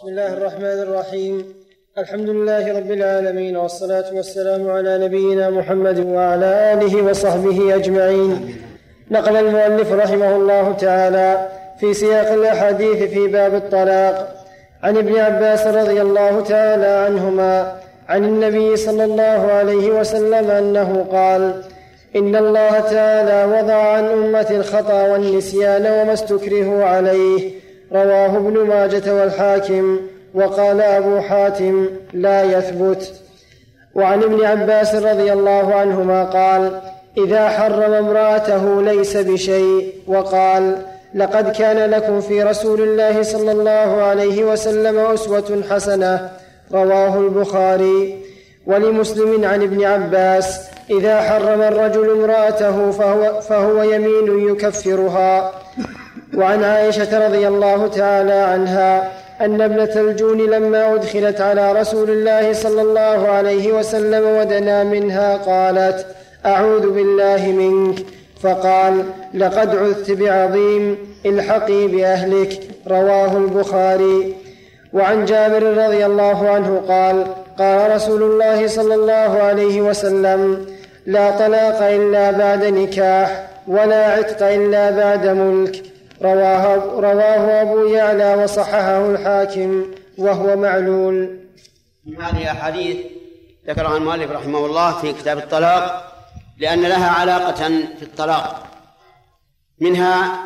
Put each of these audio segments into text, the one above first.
بسم الله الرحمن الرحيم. الحمد لله رب العالمين والصلاة والسلام على نبينا محمد وعلى آله وصحبه أجمعين. نقل المؤلف رحمه الله تعالى في سياق الأحاديث في باب الطلاق عن ابن عباس رضي الله تعالى عنهما عن النبي صلى الله عليه وسلم أنه قال إن الله تعالى وضع عن أمة الخطأ والنسيان وما استكرهوا عليه رواه ابن ماجة والحاكم وقال أبو حاتم لا يثبت. وعن ابن عباس رضي الله عنهما قال إذا حرم امرأته ليس بشيء وقال لقد كان لكم في رسول الله صلى الله عليه وسلم أسوة حسنة رواه البخاري. ولمسلم عن ابن عباس إذا حرم الرجل امرأته فهو, فهو يمين يكفرها وعن عائشة رضي الله تعالى عنها أن ابنة الجون لما أدخلت على رسول الله صلى الله عليه وسلم ودنا منها قالت أعوذ بالله منك. فقال لقد عذت بعظيم الحقي بأهلك. رواه البخاري. وعن جابر رضي الله عنه قال قال رسول الله صلى الله عليه وسلم لا طلاق إلا بعد نكاح ولا عتق إلا بعد ملك. رواه, رواه أبو يعلى وصححه الحاكم وهو معلول. هذه أحاديث ذكرها المؤلف رحمه الله في كتاب الطلاق لأن لها علاقة في الطلاق. منها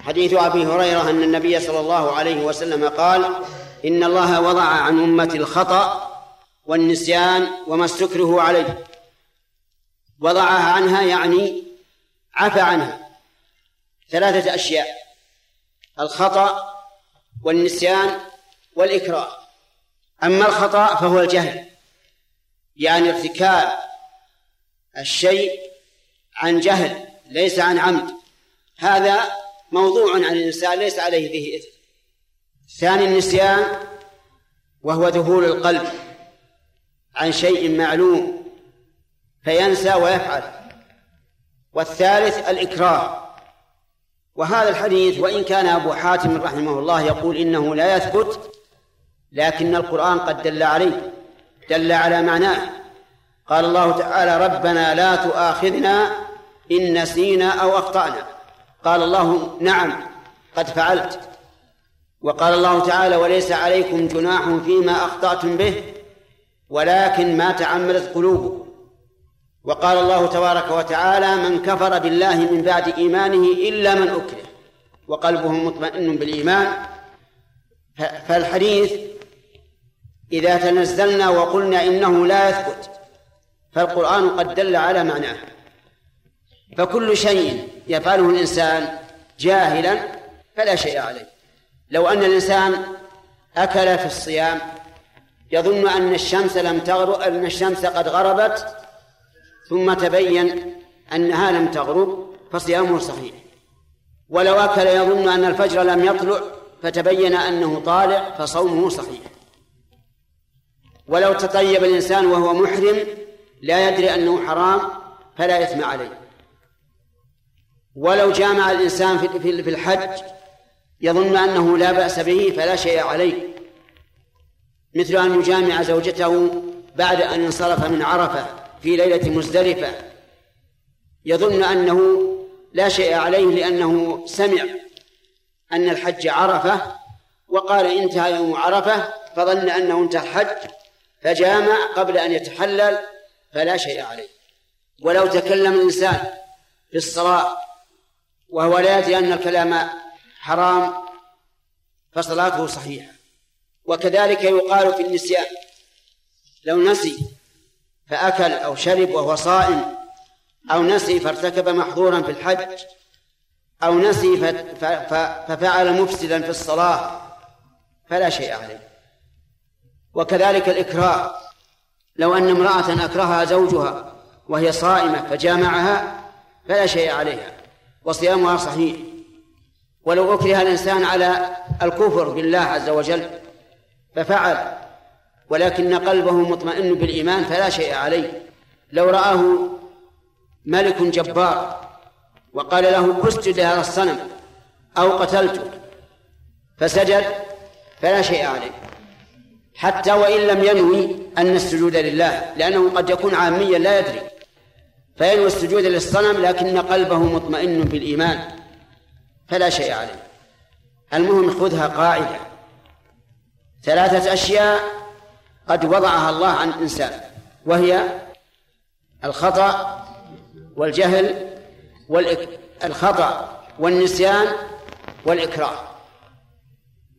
حديث أبي هريرة أن النبي صلى الله عليه وسلم قال إن الله وضع عن أمة الخطأ والنسيان وما استكره عليه. وضعها عنها يعني عفى عنها. ثلاثة أشياء الخطأ والنسيان والإكراه. أما الخطأ فهو الجهل يعني ارتكاب الشيء عن جهل ليس عن عمد. هذا موضوع عن الإنسان ليس عليه به إثم. ثاني النسيان وهو ذهول القلب عن شيء معلوم فينسى ويفعل. والثالث الإكراه وهذا الحديث وإن كان أبو حاتم رحمه الله يقول إنه لا يثبت لكن القرآن قد دل عليه دل على معناه. قال الله تعالى ربنا لا تؤاخذنا إن نسينا أو أخطأنا قال الله نعم قد فعلت وقال الله تعالى وليس عليكم جناح فيما أخطأتم به ولكن ما تعمدت قلوبكم وقال الله تبارك وتعالى من كفر بالله من بعد إيمانه إلا من أكره. وقلبه مطمئن بالإيمان. فالحديث إذا تنزلنا وقلنا إنه لا يثبت فالقرآن قد دل على معناه. فكل شيء يفعله الإنسان جاهلا فلا شيء عليه. لو أن الإنسان أكل في الصيام يظن أن الشمس لم تغرب أن الشمس قد غربت ثم تبين أنها لم تغرب فصيامه صحيح. ولو أكل يظن أن الفجر لم يطلع فتبين أنه طالع فصومه صحيح. ولو تطيب الإنسان وهو محرم لا يدري أنه حرام فلا إثم عليه. ولو جامع الإنسان في الحج يظن أنه لا بأس به فلا شيء عليه. مثل أن يجامع زوجته بعد أن انصرف من عرفة. في ليلة مزدلفة. يظن أنه لا شيء عليه لأنه سمع أن الحج عرفة وقال انتهى يوم عرفة فظن أنه انتهى الحج فجامع قبل أن يتحلل فلا شيء عليه. ولو تكلم الإنسان في الصلاة وهو لا يدري أن الكلام حرام فصلاته صحيحة. وكذلك يقال في النسيان لو نسي فأكل أو شرب وهو صائم أو نسي فارتكب محظورا في الحج أو نسي ففعل مفسدا في الصلاة فلا شيء عليه. وكذلك الإكراه. لو أن امرأة أكرهها زوجها وهي صائمة فجامعها فلا شيء عليها وصيامها صحيح. ولو أكره الإنسان على الكفر بالله عز وجل ففعل ولكن قلبه مطمئن بالإيمان فلا شيء عليه. لو رآه ملك جبار وقال له اسجد هذا الصنم أو قتلته فسجد فلا شيء عليه. حتى وإن لم ينوي أن السجود لله لأنه قد يكون عاميا لا يدري. فينوي السجود للصنم لكن قلبه مطمئن بالإيمان فلا شيء عليه. المهم خذها قاعدة. ثلاثة أشياء قد وضعها الله عن الإنسان وهي الخطأ والجهل والخطأ والنسيان والإكراه.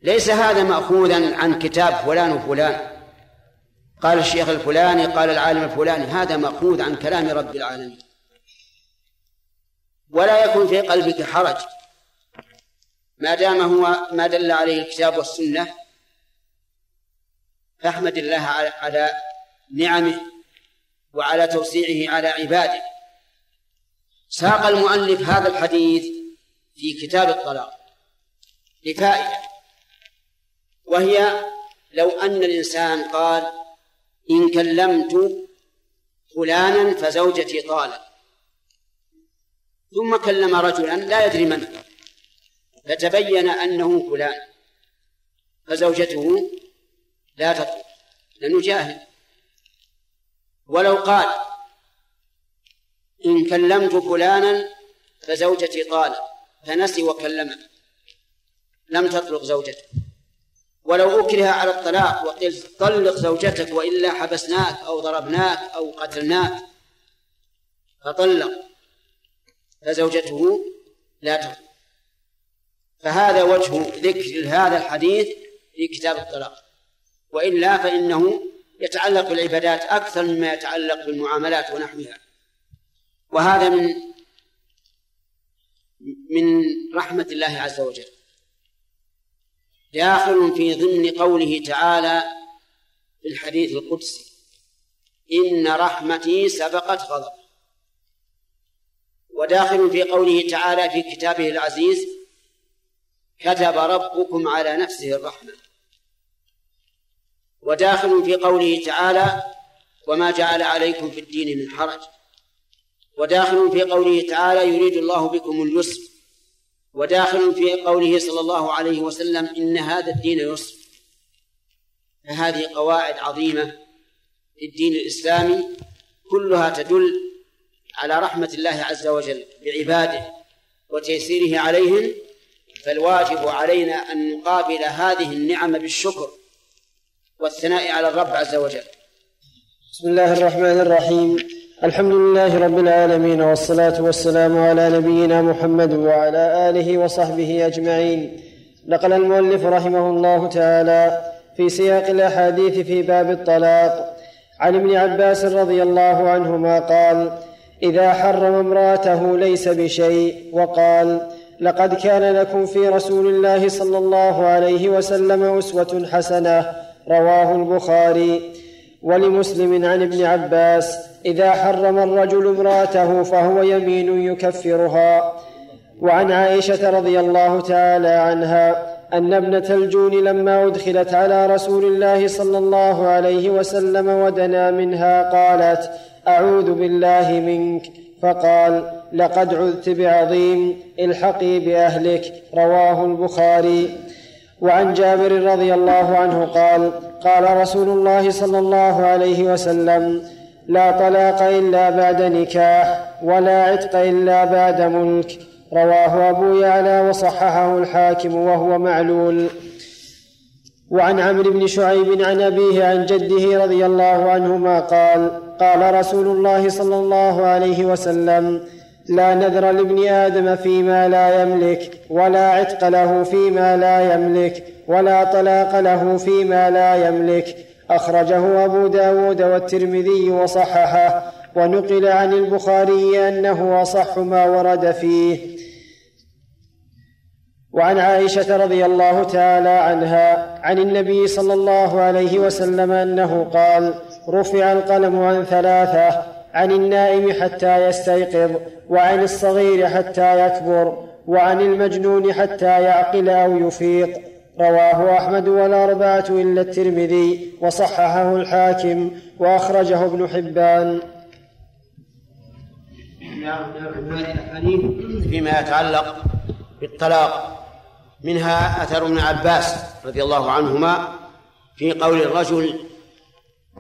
ليس هذا مأخوذا عن كتاب فلان وفلان. قال الشيخ الفلاني قال العالم الفلاني هذا مأخوذ عن كلام رب العالمين. ولا يكون في قلبك حرج. ما دام هو ما دل عليه الكتاب والسنة فاحمد الله على نعمه وعلى توسيعه على عباده. ساق المؤلف هذا الحديث في كتاب الطلاق لفائدة وهي لو أن الإنسان قال إن كلمت فلانا فزوجتي طالت. ثم كلم رجلا لا يدري من فتبين أنه فلان فزوجته لا تطلق لأنه جاهل ولو قال إن كلمت فلانا فزوجتي طالت فنسي وكلمه لم تطلق زوجته ولو أكره على الطلاق وقيل طلق زوجتك وإلا حبسناك أو ضربناك أو قتلناك فطلق فزوجته لا تطلق. فهذا وجه ذكر هذا الحديث في كتاب الطلاق. وإلا فإنه يتعلق بالعبادات أكثر مما يتعلق بالمعاملات ونحوها. وهذا من من رحمة الله عز وجل. داخل في ضمن قوله تعالى في الحديث القدسي إن رحمتي سبقت غضب. وداخل في قوله تعالى في كتابه العزيز كتب ربكم على نفسه الرحمة. وداخل في قوله تعالى وما جعل عليكم في الدين من حرج وداخل في قوله تعالى يريد الله بكم اليسر وداخل في قوله صلى الله عليه وسلم إن هذا الدين يسر فهذه قواعد عظيمة في الدين الإسلامي كلها تدل على رحمة الله عز وجل بعباده وتيسيره عليهم فالواجب علينا أن نقابل هذه النعم بالشكر والثناء على الرب عز وجل. بسم الله الرحمن الرحيم. الحمد لله رب العالمين والصلاة والسلام على نبينا محمد وعلى آله وصحبه أجمعين. نقل المؤلف رحمه الله تعالى في سياق الأحاديث في باب الطلاق. عن ابن عباس رضي الله عنهما قال إذا حرم امرأته ليس بشيء وقال لقد كان لكم في رسول الله صلى الله عليه وسلم أسوة حسنة رواه البخاري. ولمسلم عن ابن عباس إذا حرم الرجل امرأته فهو يمين يكفرها. وعن عائشة رضي الله تعالى عنها أن ابنة الجون لما أدخلت على رسول الله صلى الله عليه وسلم ودنا منها قالت أعوذ بالله منك. فقال لقد عذت بعظيم الحقي بأهلك. رواه البخاري. وعن جابر رضي الله عنه قال قال رسول الله صلى الله عليه وسلم لا طلاق إلا بعد نكاح ولا عتق إلا بعد ملك رواه أبو يعلى وصححه الحاكم وهو معلول. وعن عمرو بن شعيب عن أبيه عن جده رضي الله عنهما قال قال رسول الله صلى الله عليه وسلم لا نذر لابن آدم فيما لا يملك ولا عتق له فيما لا يملك ولا طلاق له فيما لا يملك. أخرجه أبو داود والترمذي وصححه ونقل عن البخاري أنه أصح ما ورد فيه. وعن عائشة رضي الله تعالى عنها عن النبي صلى الله عليه وسلم أنه قال رفع القلم عن ثلاثة عن النائم حتى يستيقظ وعن الصغير حتى يكبر وعن المجنون حتى يعقل أو يفيق. رواه أحمد والاربعه إلا الترمذي وصححه الحاكم وأخرجه ابن حبان. فيما يتعلق بالطلاق منها أثر ابن عباس رضي الله عنهما في قول الرجل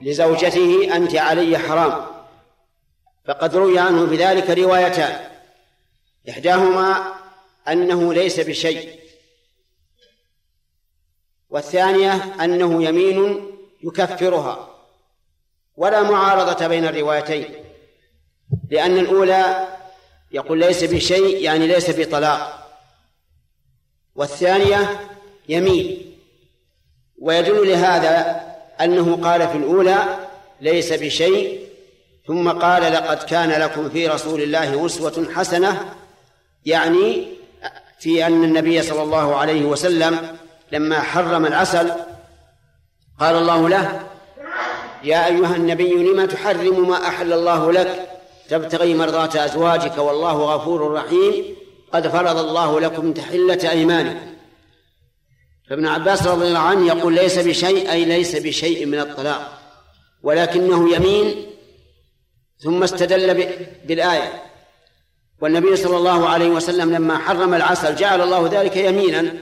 لزوجته أنت علي حرام. فقد روي عنه بذلك روايتان. إحداهما أنه ليس بشيء والثانية أنه يمين يكفرها. ولا معارضة بين الروايتين لأن الأولى يقول ليس بشيء يعني ليس بطلاق. والثانية يمين. ويدل لهذا أنه قال في الأولى ليس بشيء ثم قال لقد كان لكم في رسول الله أسوة حسنة يعني في أن النبي صلى الله عليه وسلم لما حرم العسل قال الله له يا أيها النبي لما تحرم ما أحل الله لك؟ تبتغي مرضات أزواجك والله غفور رحيم قد فرض الله لكم تحلة أيمانكم. فابن عباس رضي الله عنه يقول ليس بشيء أي ليس بشيء من الطلاق ولكنه يمين ثم استدل بالآية. والنبي صلى الله عليه وسلم لما حرم العسل جعل الله ذلك يمينا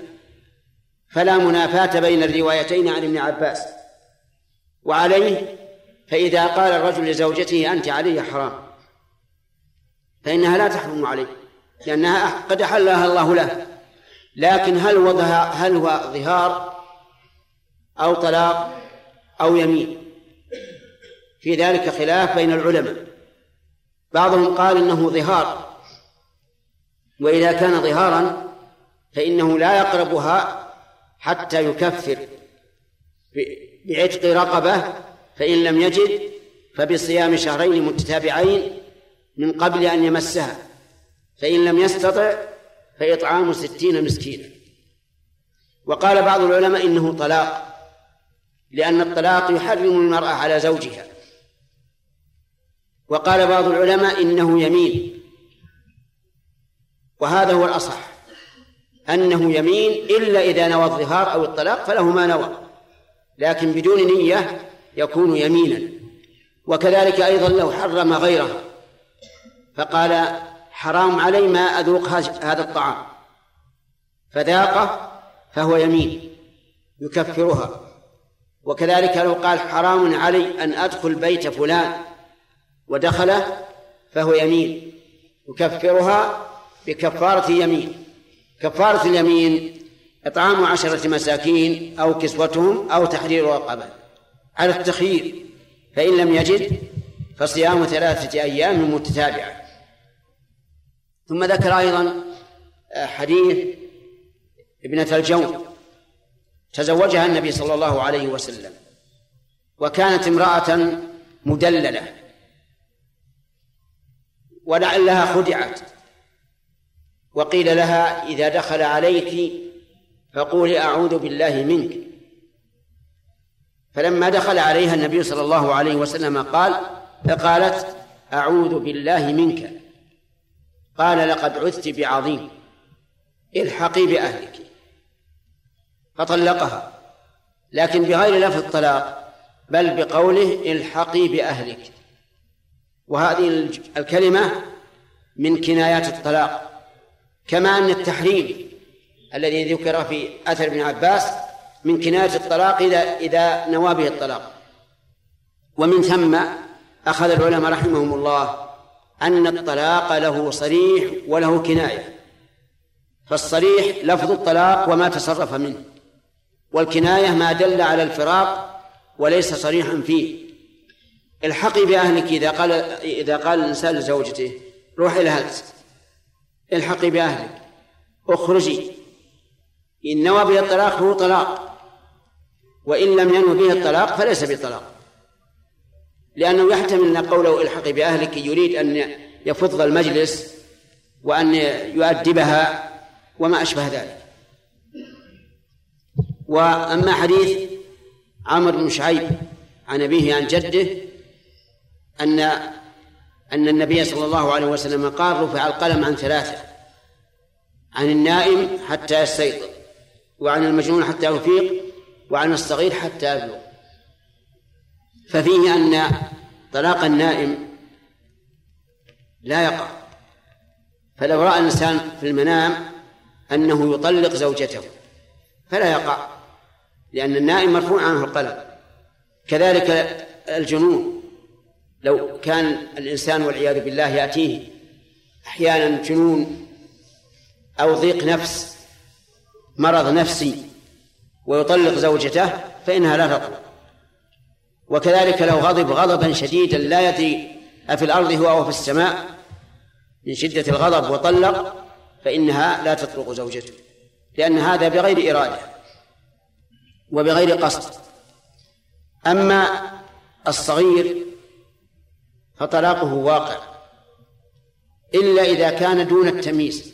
فلا منافاة بين الروايتين عن ابن عباس. وعليه فإذا قال الرجل لزوجته أنت علي حرام فإنها لا تحرم عليه لأنها قد أحلها الله له. لكن هل وضع هل هو ظهار أو طلاق أو يمين؟ في ذلك خلاف بين العلماء. بعضهم قال إنه ظهار وإذا كان ظهارا فإنه لا يقربها حتى يكفر. بعتق رقبة فإن لم يجد فبصيام شهرين متتابعين من قبل أن يمسها فإن لم يستطع فإطعام ستين مسكينا. وقال بعض العلماء إنه طلاق لأن الطلاق يحرم المرأة على زوجها. وقال بعض العلماء إنه يمين. وهذا هو الأصح. أنه يمين إلا إذا نوى الظهار أو الطلاق فله ما نوى. لكن بدون نية يكون يمينا. وكذلك أيضا لو حرم غيره. فقال حرام علي ما أذوق هذا الطعام. فذاقه فهو يمين. يكفرها. وكذلك لو قال حرام علي أن أدخل بيت فلان. ودخله فهو يمين يكفرها بكفارة يمين كفارة اليمين إطعام عشرة مساكين أو كسوتهم أو تحرير رقبة. على التخيير فإن لم يجد فصيام ثلاثة أيام متتابعة. ثم ذكر أيضا آه، حديث ابنة الجون تزوجها النبي صلى الله عليه وسلم وكانت امرأة مدللة. ولعلها خدعت. وقيل لها إذا دخل عليك فقولي أعوذ بالله منك. فلما دخل عليها النبي صلى الله عليه وسلم قال فقالت أعوذ بالله منك. قال لقد عذت بعظيم. الحقي بأهلك. فطلقها لكن بغير لفظ الطلاق بل بقوله الحقي بأهلك. وهذه الكلمة من كنايات الطلاق كما أن التحريم الذي ذكر في أثر ابن عباس من كناية الطلاق إذا إذا نوى به الطلاق. ومن ثم أخذ العلماء رحمهم الله أن الطلاق له صريح وله كناية. فالصريح لفظ الطلاق وما تصرف منه والكناية ما دل على الفراق وليس صريحا فيه. الحقي بأهلك إذا قال إذا قال الإنسان لزوجته روح إلى هلس الحقي بأهلك. أخرجي. إن نوى به الطلاق فهو طلاق. وإن لم ينو به الطلاق فليس بطلاق لأنه يحتمل أن قوله الحقي بأهلك يريد أن يفض المجلس وأن يؤدبها وما أشبه ذلك. وأما حديث عمرو بن شعيب عن أبيه عن جده أن أن النبي صلى الله عليه وسلم قال رفع القلم عن ثلاثة عن النائم حتى يستيقظ وعن المجنون حتى يفيق وعن الصغير حتى يبلغ. ففيه أن طلاق النائم لا يقع. فلو رأى الإنسان في المنام أنه يطلق زوجته فلا يقع لأن النائم مرفوع عنه القلم. كذلك الجنون. لو كان الإنسان والعياذ بالله يأتيه أحيانا جنون أو ضيق نفس مرض نفسي ويطلق زوجته فإنها لا تطلق. وكذلك لو غضب غضبا شديدا لا يدري أفي الأرض هو أو في السماء من شدة الغضب وطلق فإنها لا تطلق زوجته لأن هذا بغير إرادة وبغير قصد. أما الصغير فطلاقه واقع. إلا إذا كان دون التمييز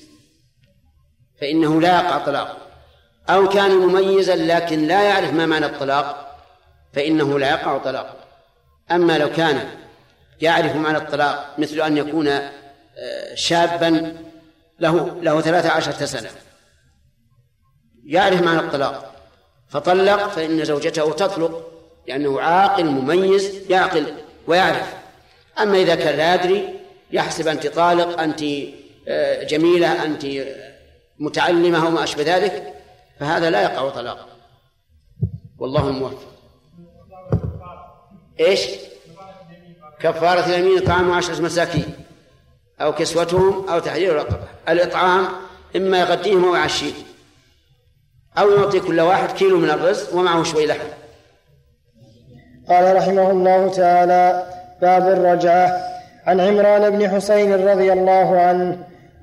فإنه لا يقع طلاق. أو كان مميزا لكن لا يعرف ما معنى الطلاق فإنه لا يقع طلاق. أما لو كان يعرف معنى الطلاق مثل أن يكون آه، شابا له له ثلاثة عشرة سنة. يعرف معنى الطلاق. فطلق فإن زوجته تطلق لأنه عاقل مميز يعقل ويعرف. أما إذا كان لا يدري يحسب أنت طالق أنت آه، جميلة أنت متعلمة وما أشبه ذلك فهذا لا يقع طلاق والله الموفق إيش؟ كفارة اليمين إطعام عشرة مساكين أو كسوتهم أو تحرير رقبة. الإطعام إما يغديهم أو يعشيهم. أو يعطي كل واحد كيلو من الرزق ومعه شوي لحم. قال رحمه الله تعالى باب الرجعة عن عمران بن حسين رضي الله عنه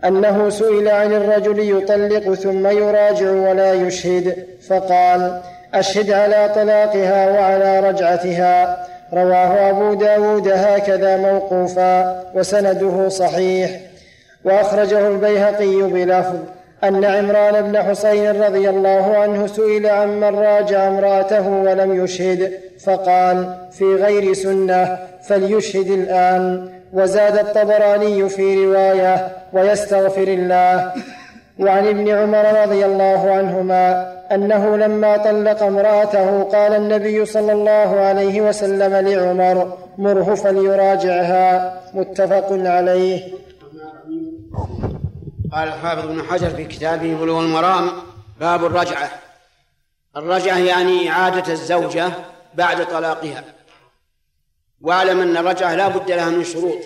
أنه سئل عن الرجل يطلق ثم يراجع ولا يشهد فقال أشهد على طلاقها وعلى رجعتها. رواه أبو داود هكذا موقوفا وسنده صحيح. وأخرجه البيهقي بلفظ أن عمران بن حسين رضي الله عنه سئل عمن راجع امرأته ولم يشهد فقال في غير سنة. فليشهد الآن. وزاد الطبراني في رواية ويستغفر الله. وعن ابن عمر رضي الله عنهما أنه لما طلق امرأته قال النبي صلى الله عليه وسلم لعمر مره فليراجعها. متفق عليه. قال الحافظ ابن حجر في كتابه بلوغ المرام باب الرجعة. الرجعة يعني اعاده الزوجة بعد طلاقها. واعلم أن الرجعة لا بد لها من شروط.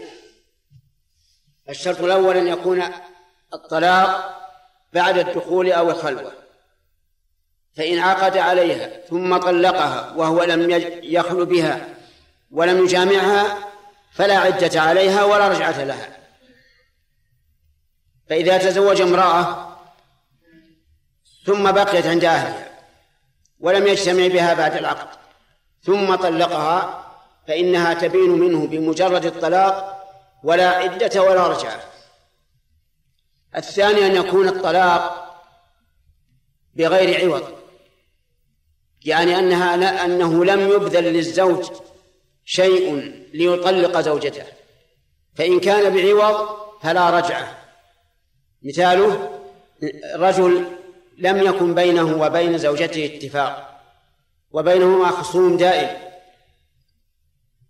الشرط الأول أن يكون الطلاق بعد الدخول أو الخلوة. فإن عقد عليها ثم طلقها وهو لم يخل بها ولم يجامعها فلا عدة عليها ولا رجعة لها. فإذا تزوج امرأة ثم بقيت عند أهلها ولم يجتمع بها بعد العقد ثم طلقها فإنها تبين منه بمجرد الطلاق ولا عدة ولا رجعة. الثاني أن يكون الطلاق بغير عوض يعني أنها أنه لم يبذل للزوج شيء ليطلق زوجته فإن كان بعوض فلا رجعة. مثاله رجل لم يكن بينه وبين زوجته اتفاق وبينهما خصوم دائم.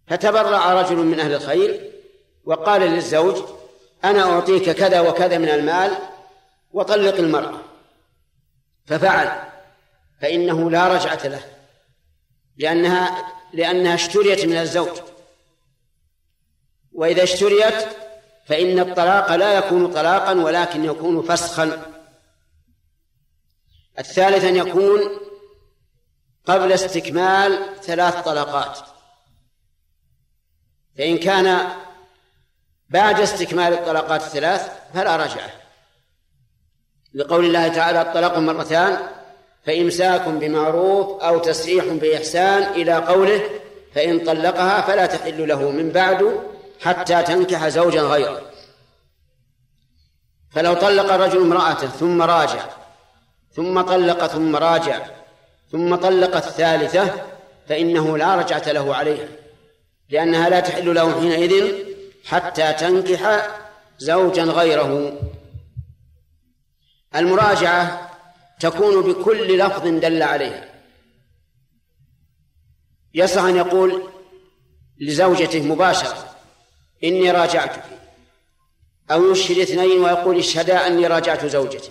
فتبرع رجل من أهل الخير وقال للزوج أنا أعطيك كذا وكذا من المال وطلق المرأة. ففعل فإنه لا رجعة له لأنها لأنها اشتريت من الزوج. وإذا اشتريت فإن الطلاق لا يكون طلاقا ولكن يكون فسخا. الثالث أن يكون قبل استكمال ثلاث طلقات فإن كان بعد استكمال الطلقات الثلاث فلا رجعة. لقول الله تعالى الطلاق مرتان فإمساك بمعروف أو تسريح بإحسان إلى قوله فإن طلقها فلا تحل له من بعد حتى تنكح زوجا غيره. فلو طلق الرجل امرأته ثم راجع ثم طلق ثم راجع ثم طلق الثالثة فإنه لا رجعة له عليها. لأنها لا تحل له حينئذ حتى تنكح زوجا غيره. المراجعة تكون بكل لفظ دل عليها. يصح أن يقول لزوجته مباشرة إني راجعتك. أو يشهد اثنين ويقول اشهدا أني راجعت زوجتي.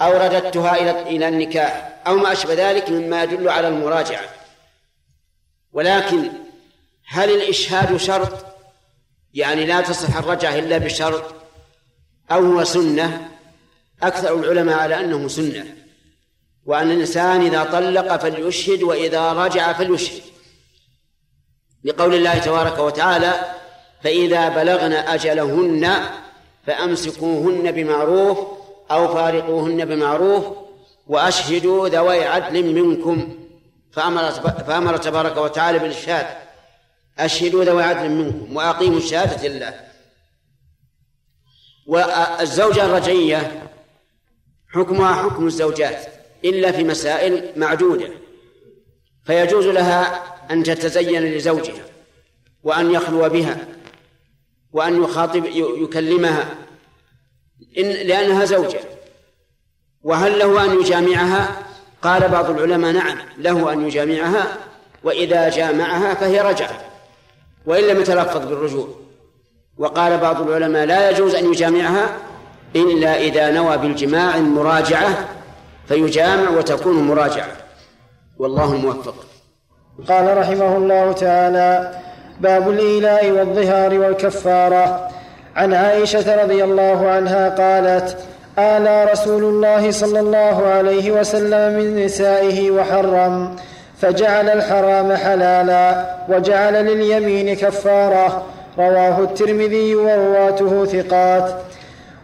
أو رددتها إلى إلى النكاح. أو ما أشبه ذلك مما يدل على المراجعة. ولكن هل الإشهاد شرط؟ يعني لا تصح الرجعة إلا بشرط أو هو سنة؟ أكثر العلماء على أنه سنة. وأن الإنسان إذا طلق فليشهد وإذا رجع فليشهد. لقول الله تبارك وتعالى فإذا بلغن أجلهن فأمسكوهن بمعروف أو فارقوهن بمعروف وأشهدوا ذوي عدل منكم. فأمر فأمر تبارك وتعالى بالإشهاد. أشهدوا ذوي عدل منكم وأقيموا الشهادة لله والزوجة الرجعية حكمها حكم الزوجات إلا في مسائل معدودة. فيجوز لها أن تتزين لزوجها وأن يخلو بها وأن يخاطب يكلمها إن لأنها زوجة. وهل له أن يجامعها؟ قال بعض العلماء نعم له أن يجامعها وإذا جامعها فهي رجعة وإن لم يتلفظ بالرجوع. وقال بعض العلماء لا يجوز أن يجامعها إلا إذا نوى بالجماع المراجعة فيجامع وتكون مراجعة. والله الموفق قال رحمه الله تعالى باب الإيلاء والظهار والكفارة. عن عائشة رضي الله عنها قالت آلى رسول الله صلى الله عليه وسلم من نسائه وحرم. فجعل الحرام حلالا وجعل لليمين كفاره رواه الترمذي ورواته ثقات.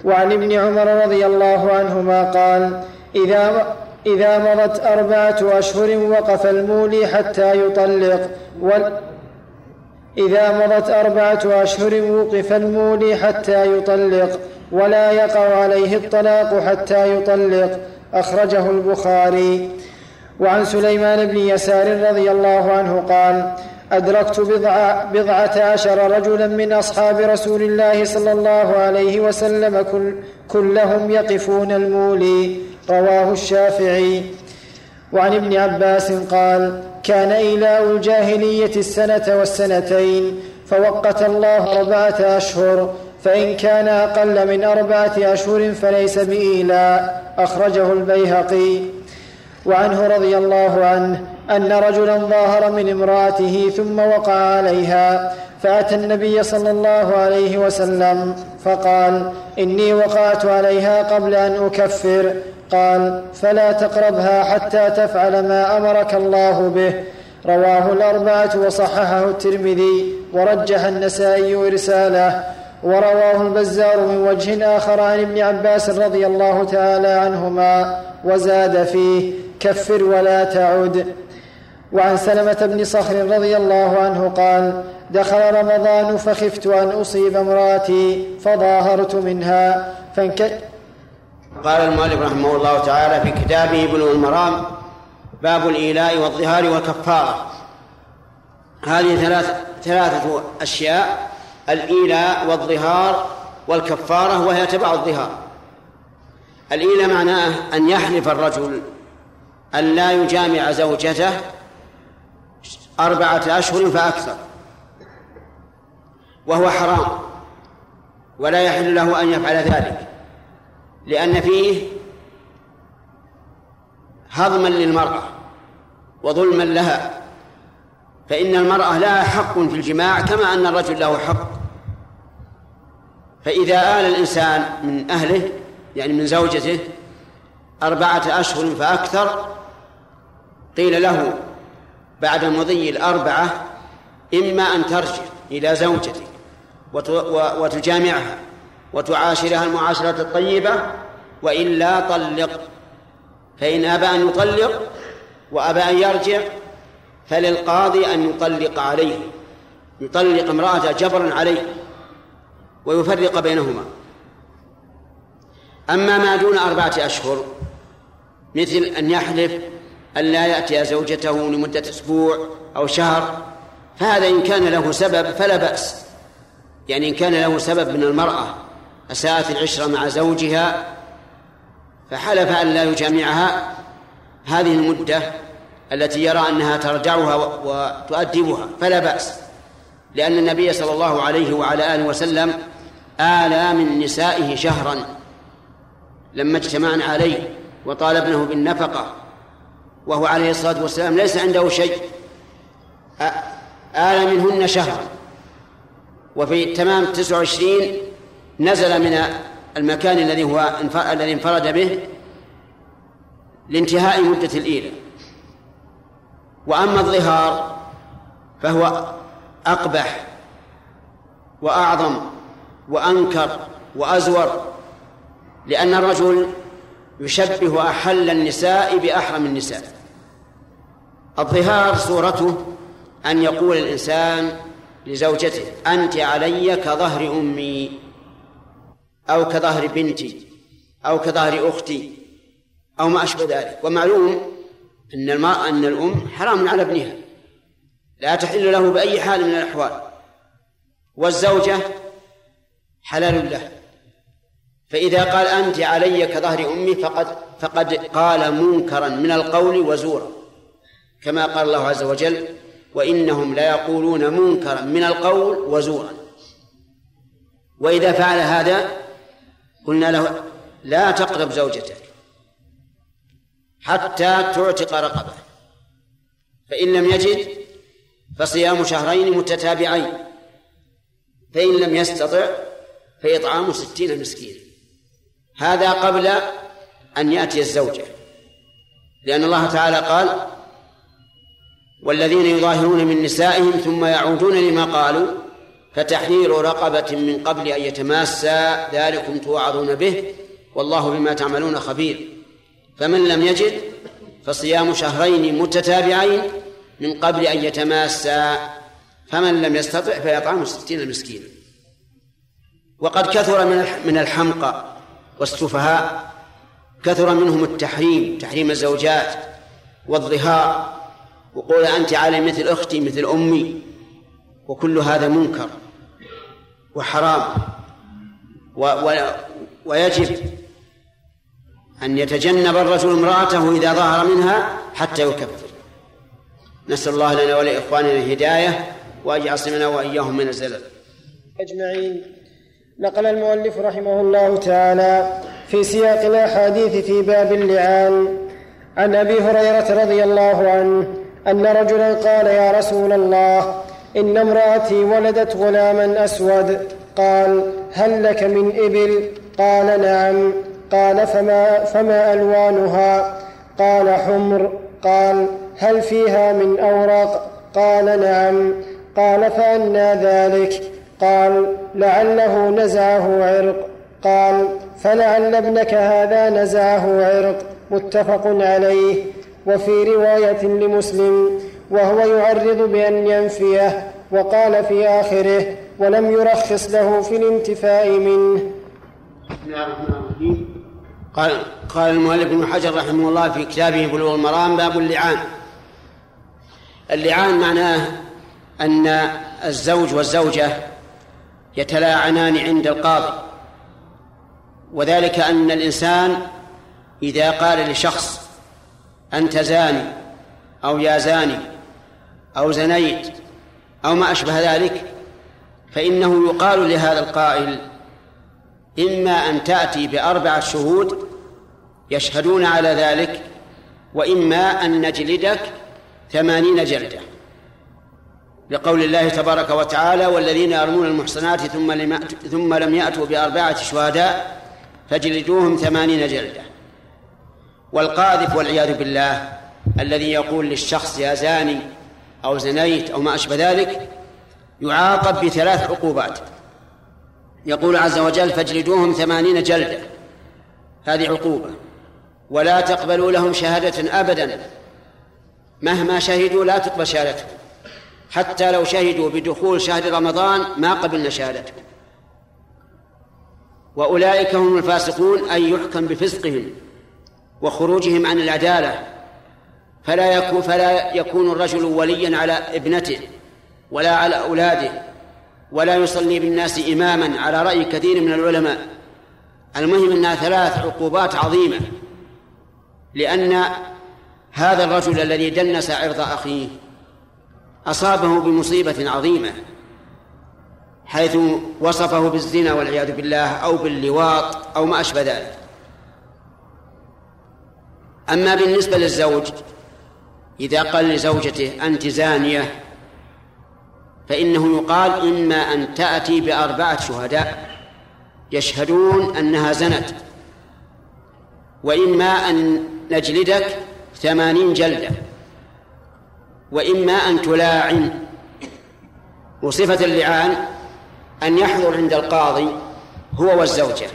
وعن ابن عمر رضي الله عنهما قال إذا إذا مضت أربعة أشهر وقف المولي حتى يطلق إذا مضت أربعة أشهر وقف المولي حتى يطلق ولا يقع عليه الطلاق حتى يطلق. أخرجه البخاري. وعن سليمان بن يسار رضي الله عنه قال أدركت بضع بضعة عشر رجلا من أصحاب رسول الله صلى الله عليه وسلم كل كلهم يقفون المولي رواه الشافعي. وعن ابن عباس قال كان إيلاء الجاهلية السنة والسنتين فوقت الله أربعة أشهر فإن كان أقل من أربعة أشهر فليس بإيلاء. أخرجه البيهقي. وعنه رضي الله عنه أن رجلا ظاهر من امرأته ثم وقع عليها فأتى النبي صلى الله عليه وسلم فقال إني وقعت عليها قبل أن أكفر. قال فلا تقربها حتى تفعل ما أمرك الله به. رواه الأربعة وصححه الترمذي ورجح النسائي إرساله ورواه البزار من وجه آخر عن ابن عباس رضي الله تعالى عنهما وزاد فيه كفر ولا تعد. وعن سلمة بن صخر رضي الله عنه قال دخل رمضان فخفت أن أصيب امرأتي فظاهرت منها فانك قال المؤلف رحمه الله تعالى في كتابه بلوغ المرام باب الإيلاء والظهار والكفارة هذه ثلاث ثلاثة أشياء الإيلاء والظهار والكفارة وهي تبع الظهار. الإيلاء معناه أن يحلف الرجل أن لا يجامع زوجته أربعة أشهر فأكثر. وهو حرام. ولا يحل له أن يفعل ذلك. لأن فيه هضما للمرأة وظلما لها. فإن المرأة لها حق في الجماع كما أن الرجل له حق. فإذا آل الإنسان من أهله يعني من زوجته أربعة أشهر فأكثر. قيل له بعد مضي الأربعة إما أن ترجع إلى زوجتك وتجامعها وتعاشرها المعاشرة الطيبة وإلا طلق. فإن أبى أن يطلق وأبى أن يرجع فللقاضي أن يطلق عليه يطلق امرأته جبرا عليه ويفرق بينهما. أما ما دون أربعة أشهر مثل أن يحلف أن لا يأتي زوجته لمدة أسبوع أو شهر فهذا إن كان له سبب فلا بأس. يعني إن كان له سبب من المرأة أساءت العشرة مع زوجها فحلف أن لا يجامعها هذه المدة التي يرى أنها ترجعها وتؤدبها فلا بأس. لأن النبي صلى الله عليه وعلى آله وسلم آلى من نسائه شهرا لما اجتمعنا عليه. وطال ابنه بالنفقة وهو عليه الصلاة والسلام ليس عنده شيء. آل منهن شهرا وفي تمام تسع وعشرين نزل من المكان الذي هو الذي انفرد به لانتهاء مدة الإيلة. وأما الظهار فهو أقبح وأعظم وأنكر وأزور لأن الرجل يشبه أحل النساء بأحرم النساء. الظهار صورته أن يقول الإنسان لزوجته أنت علي كظهر أمي أو كظهر بنتي أو كظهر أختي أو ما أشبه ذلك. ومعلوم أن المرأة أن الأم حرام على ابنها لا تحل له بأي حال من الأحوال. والزوجة حلال له فإذا قال أنت علي كظهر أمي فقد فقد قال منكرا من القول وزورا. كما قال الله عز وجل وإنهم ليقولون منكرا من القول وزورا. وإذا فعل هذا قلنا له لا تقرب زوجتك حتى تعتق رقبة. فإن لم يجد فصيام شهرين متتابعين. فإن لم يستطع فإطعام ستين مسكينا. هذا قبل أن يأتي الزوجة لأن الله تعالى قال والذين يظاهرون من نسائهم ثم يعودون لما قالوا فتحرير رقبة من قبل أن يتماسا ذلكم توعظون به والله بما تعملون خبير. فمن لم يجد فصيام شهرين متتابعين من قبل أن يتماسا. فمن لم يستطع فيطعم ستين مسكينا وقد كثر من من الحمقى. والسفهاء كثر منهم التحريم تحريم الزوجات والظهار وقول أنت علي مثل أختي مثل أمي. وكل هذا منكر وحرام. و و ويجب أن يتجنب الرجل امرأته إذا ظهر منها حتى يكفر. نسأل الله لنا ولإخواننا الهداية وأن يعصمنا وإياهم من الزلل. أجمعين. نقل المؤلف رحمه الله تعالى في سياق الأحاديث في باب اللعان. عن أبي هريرة رضي الله عنه أن رجلا قال يا رسول الله إن امرأتي ولدت غلاما أسود. قال هل لك من إبل؟ قال نعم. قال فما, فما ألوانها؟ قال حمر. قال هل فيها من أوراق؟ قال نعم. قال فأنى ذلك. قال لعله نزعه عرق. قال فلعل ابنك هذا نزعه عرق. متفق عليه. وفي رواية لمسلم وهو يعرض بأن ينفيه وقال في آخره ولم يرخص له في الانتفاء منه. قال قال المؤلف ابن حجر رحمه الله في كتابه بلوغ المرام باب اللعان. اللعان معناه أن الزوج والزوجة يتلاعنان عند القاضي. وذلك أن الإنسان إذا قال لشخص أنت زاني أو يا زاني أو زنيت أو ما أشبه ذلك فإنه يقال لهذا القائل إما أن تأتي بأربعة شهود يشهدون على ذلك وإما أن نجلدك ثمانين جلدة. لقول الله تبارك وتعالى والذين يرمون المحصنات ثم لم ثم لم يأتوا بأربعة شهداء فجلدوهم ثمانين جلدة. والقاذف والعياذ بالله الذي يقول للشخص يا زاني أو زنيت أو ما أشبه ذلك يعاقب بثلاث عقوبات. يقول عز وجل فاجلدوهم ثمانين جلدة. هذه عقوبة. ولا تقبلوا لهم شهادة أبدا. مهما شهدوا لا تقبل شهادتهم. حتى لو شهدوا بدخول شهر رمضان ما قبلنا شهادتهم وأولئك هم الفاسقون أي يحكم بفسقهم وخروجهم عن العدالة. فلا يكون فلا يكون الرجل وليا على ابنته ولا على أولاده ولا يصلي بالناس إماما على رأي كثير من العلماء. المهم أنها ثلاث عقوبات عظيمة. لأن هذا الرجل الذي دنس عرض أخيه أصابه بمصيبة عظيمة حيث وصفه بالزنا والعياذ بالله أو باللواط أو ما أشبه ذلك. أما بالنسبة للزوج إذا قال لزوجته أنت زانية فإنه يقال إما أن تأتي بأربعة شهداء يشهدون أنها زنت وإما أن نجلدك ثمانين جلدة. وإما أن تلاعن. وصفة اللعان أن يحضر عند القاضي هو والزوجة.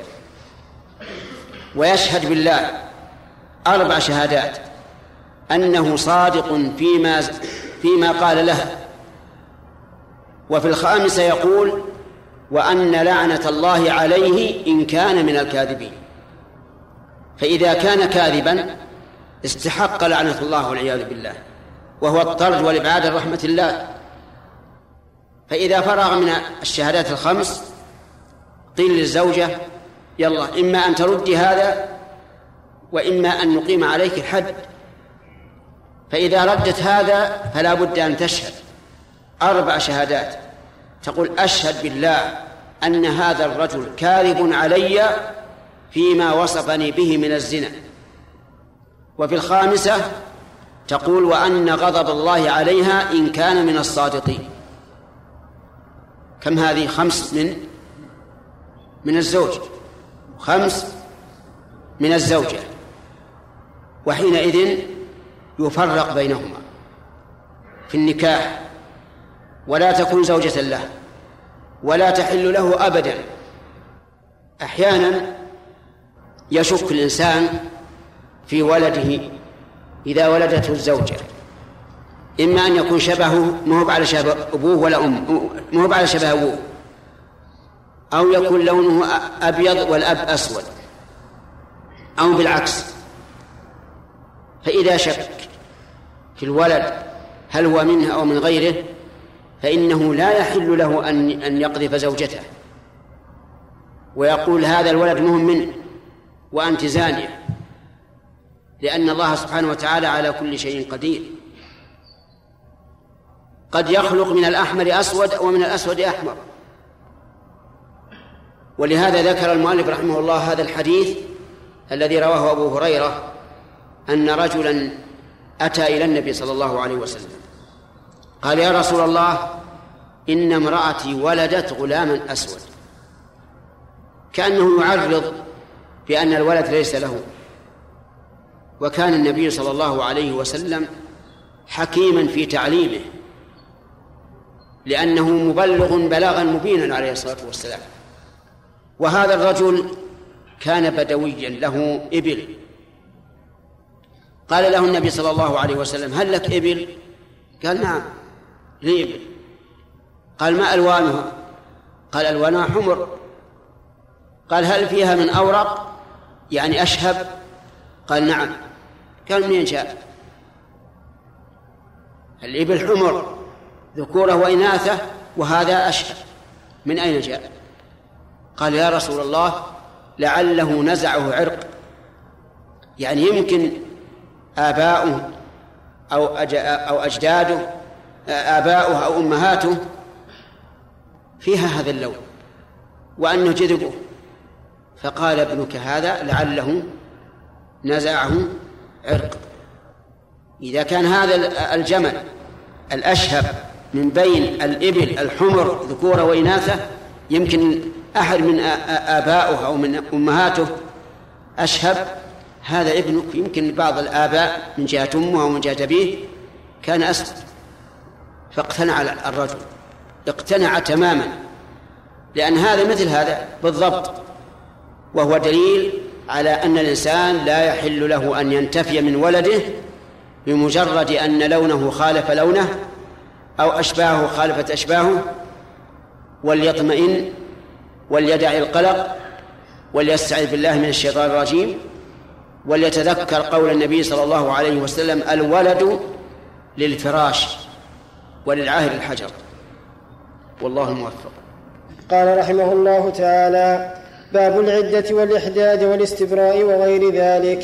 ويشهد بالله أربع شهادات. أنه صادق فيما فيما قال لها وفي الخامسة يقول وأن لعنة الله عليه إن كان من الكاذبين. فإذا كان كاذبا استحق لعنة الله والعياذ بالله. وهو الطرد والإبعاد عن رحمة الله. فإذا فرغ من الشهادات الخمس قيل للزوجة يلا إما أن تردي هذا وإما أن نقيم عليك الحد. فإذا ردت هذا فلا بد أن تشهد. أربع شهادات. تقول أشهد بالله أن هذا الرجل كاذب علي فيما وصفني به من الزنا. وفي الخامسة تقول وأن غضب الله عليها إن كان من الصادقين. كم هذه؟ خمس من من الزوج. خمس من الزوجة. وحينئذ يفرق بينهما في النكاح. ولا تكون زوجة له. ولا تحل له أبدا. أحيانا يشك الإنسان في ولده. إذا ولدته الزوجة. إما أن يكون شبهه ما هو على شبه أبوه ولا أم ما هو على شبه أبوه. أو يكون لونه أبيض والأب أسود. أو بالعكس. فإذا شك في الولد هل هو منه أو من غيره فإنه لا يحل له أن أن يقذف زوجته. ويقول هذا الولد مهم منه وأنت زانية. لأن الله سبحانه وتعالى على كل شيء قدير. قد يخلق من الأحمر أسود ومن الأسود أحمر. ولهذا ذكر المؤلف رحمه الله هذا الحديث الذي رواه أبو هريرة أن رجلا أتى إلى النبي صلى الله عليه وسلم. قال يا رسول الله إن امرأتي ولدت غلاما أسود. كأنه يعرض بأن الولد ليس له. وكان النبي صلى الله عليه وسلم حكيما في تعليمه لأنه مبلغ بلاغا مبينا عليه الصلاة والسلام. وهذا الرجل كان بدويا له إبل. قال له النبي صلى الله عليه وسلم هل لك إبل؟ قال نعم لي إبل. قال ما ألوانها؟ قال ألوانها حمر. قال هل فيها من أورق؟ يعني أشهب؟ قال نعم. قال منين جاء؟ الإبل حمر ذكوره وإناثه وهذا أشهب من أين جاء؟ قال يا رسول الله لعله نزعه عرق. يعني يمكن آباؤه أو أو أجداده آباؤه أو أمهاته فيها هذا اللون وأنه جذبه. فقال ابنك هذا لعله نزعه عرق. إذا كان هذا الجمل الأشهب من بين الإبل الحمر ذكورة وإناثة يمكن أحد من آبائه أو من أمهاته أشهب. هذا ابنك يمكن بعض الآباء من جهة أمه أو من جهة أبيه كان أسد فاقتنع الرجل اقتنع تماما لأن هذا مثل هذا بالضبط وهو دليل على أن الإنسان لا يحل له أن ينتفي من ولده بمجرد أن لونه خالف لونه أو أشباهه خالفت أشباهه وليطمئن وليدع القلق وليستعذ بالله من الشيطان الرجيم وليتذكر قول النبي صلى الله عليه وسلم الولد للفراش وللعاهر الحجر. والله الموفق قال رحمه الله تعالى باب العدة والإحداد والاستبراء وغير ذلك.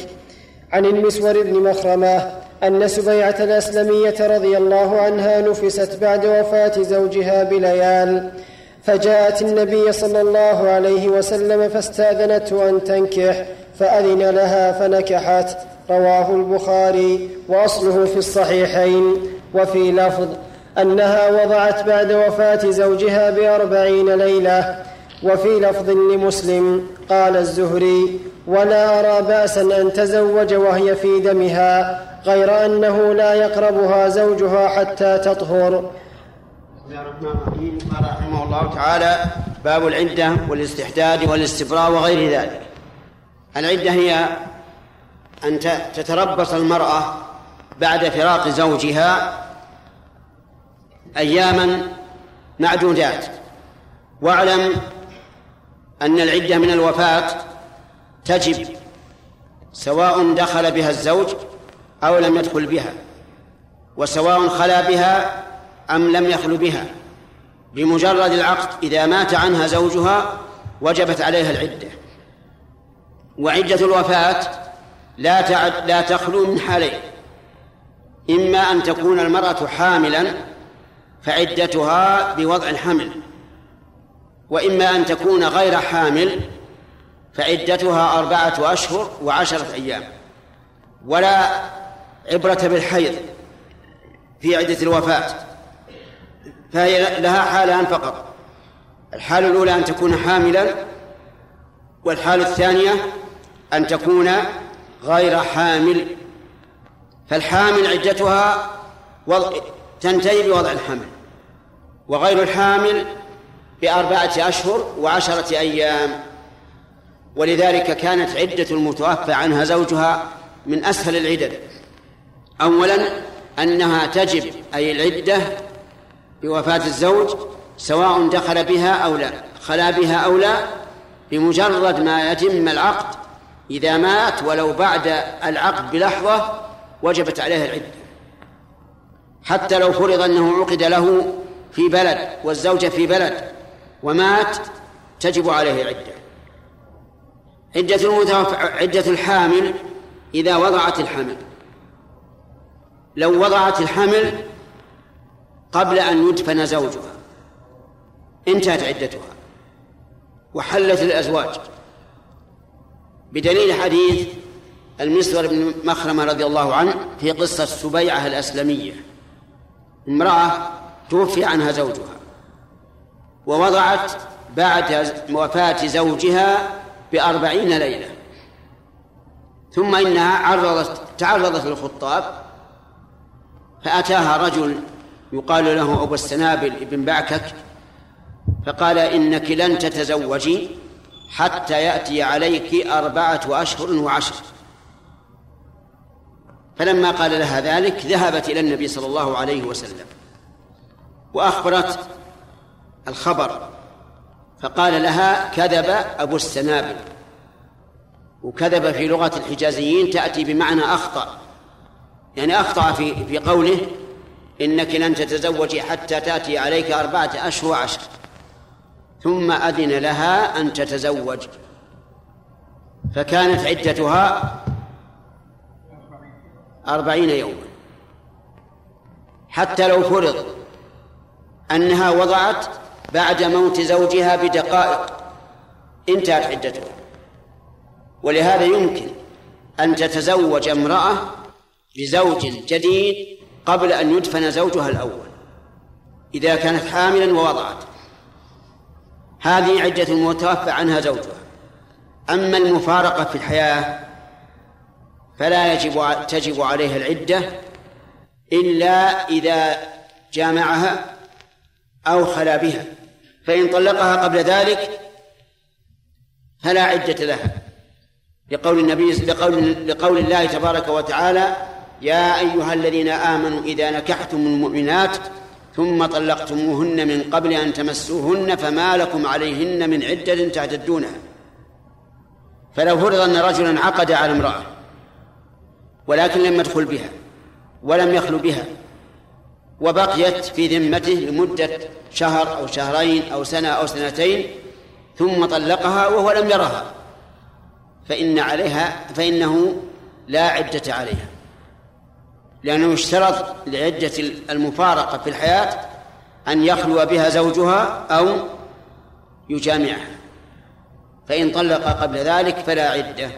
عن المسور بن مخرمة أن سبيعة الأسلمية رضي الله عنها نفست بعد وفاة زوجها بليال فجاءت النبي صلى الله عليه وسلم فاستأذنته أن تنكح فأذن لها فنكحت. رواه البخاري وأصله في الصحيحين. وفي لفظ أنها وضعت بعد وفاة زوجها بأربعين ليلة. وفي لفظ لمسلم قال الزهري ولا ارى باسا أن تزوج وهي في دمها غير أنه لا يقربها زوجها حتى تطهر. بسم الله الرحمن الرحيم رحمه الله تعالى باب العدة والاستحداد والاستبراء وغير ذلك. العدة هي أن تتربص المرأة بعد فراق زوجها أياما معدودات. واعلم أن العدة من الوفاة تجب سواء دخل بها الزوج أو لم يدخل بها وسواء خلا بها أم لم يخل بها بمجرد العقد إذا مات عنها زوجها وجبت عليها العدة. وعدة الوفاة لا تعد لا تخلو من حالين إما أن تكون المرأة حاملا فعدتها بوضع الحمل. وإما أن تكون غير حامل فعدتها أربعة أشهر وعشرة أيام. ولا عبرة بالحيض في عدة الوفاة. فهي لها حالان فقط. الحالة الأولى أن تكون حاملا والحالة الثانية أن تكون غير حامل. فالحامل عدتها وضع تنتهي بوضع الحمل. وغير الحامل بأربعة أشهر وعشرة أيام. ولذلك كانت عدة المتوفى عنها زوجها من أسهل العدد. أولا أنها تجب أي العدة بوفاة الزوج سواء دخل بها أو لا. خلا بها أو لا بمجرد ما يتم العقد. إذا مات ولو بعد العقد بلحظة وجبت عليه العدة. حتى لو فرض أنه عقد له في بلد والزوجة في بلد. ومات تجب عليه العدة عدة المتوفى عدة الحامل إذا وضعت الحمل. لو وضعت الحمل قبل أن يدفن زوجها انتهت عدتها وحلت الأزواج. بدليل حديث المسور بن مخرمة رضي الله عنه في قصة سبيعة الأسلمية. امرأة توفي عنها زوجها. ووضعت بعد وفاة زوجها بأربعين ليلة. ثم إنها عرضت تعرضت للخطاب فأتاها رجل يقال له أبو السنابل ابن بعكك فقال إنك لن تتزوجي حتى يأتي عليك أربعة أشهر وعشر. فلما قال لها ذلك ذهبت إلى النبي صلى الله عليه وسلم وأخبرت الخبر. فقال لها كذب أبو السنابل وكذب في لغة الحجازيين تأتي بمعنى أخطأ. يعني أخطأ في في قوله إنك لن تتزوجي حتى تأتي عليك أربعة أشهر وعشر. ثم أذن لها أن تتزوج. فكانت عدتها أربعين يوما. حتى لو فرض أنها وضعت بعد موت زوجها بدقائق. انتهت عدتها ولهذا يمكن أن تتزوج امرأة بزوج جديد قبل أن يدفن زوجها الأول. إذا كانت حاملا ووضعت. هذه عدة المتوفى عنها زوجها. أما المفارقة في الحياة فلا يجب تجب عليها العدة إلا إذا جامعها أو خلا بها. فإن طلقها قبل ذلك فلا عدة لها. لقول النبي لقول لقول الله تبارك وتعالى يا أيها الذين آمنوا إذا نكحتم المؤمنات ثم طلقتموهن من قبل أن تمسوهن فما لكم عليهن من عدة تعتدونها. فلو فرض أن رجلا عقد على امرأة ولكن لم يدخل بها ولم يخلو بها وبقيت في ذمته لمدة شهر أو شهرين أو سنة أو سنتين ثم طلقها وهو لم يرها. فإن عليها فإنه لا عدة عليها. لأنه اشترط لعدة المفارقة في الحياة أن يخلو بها زوجها أو يجامعها. فإن طلق قبل ذلك فلا عدة.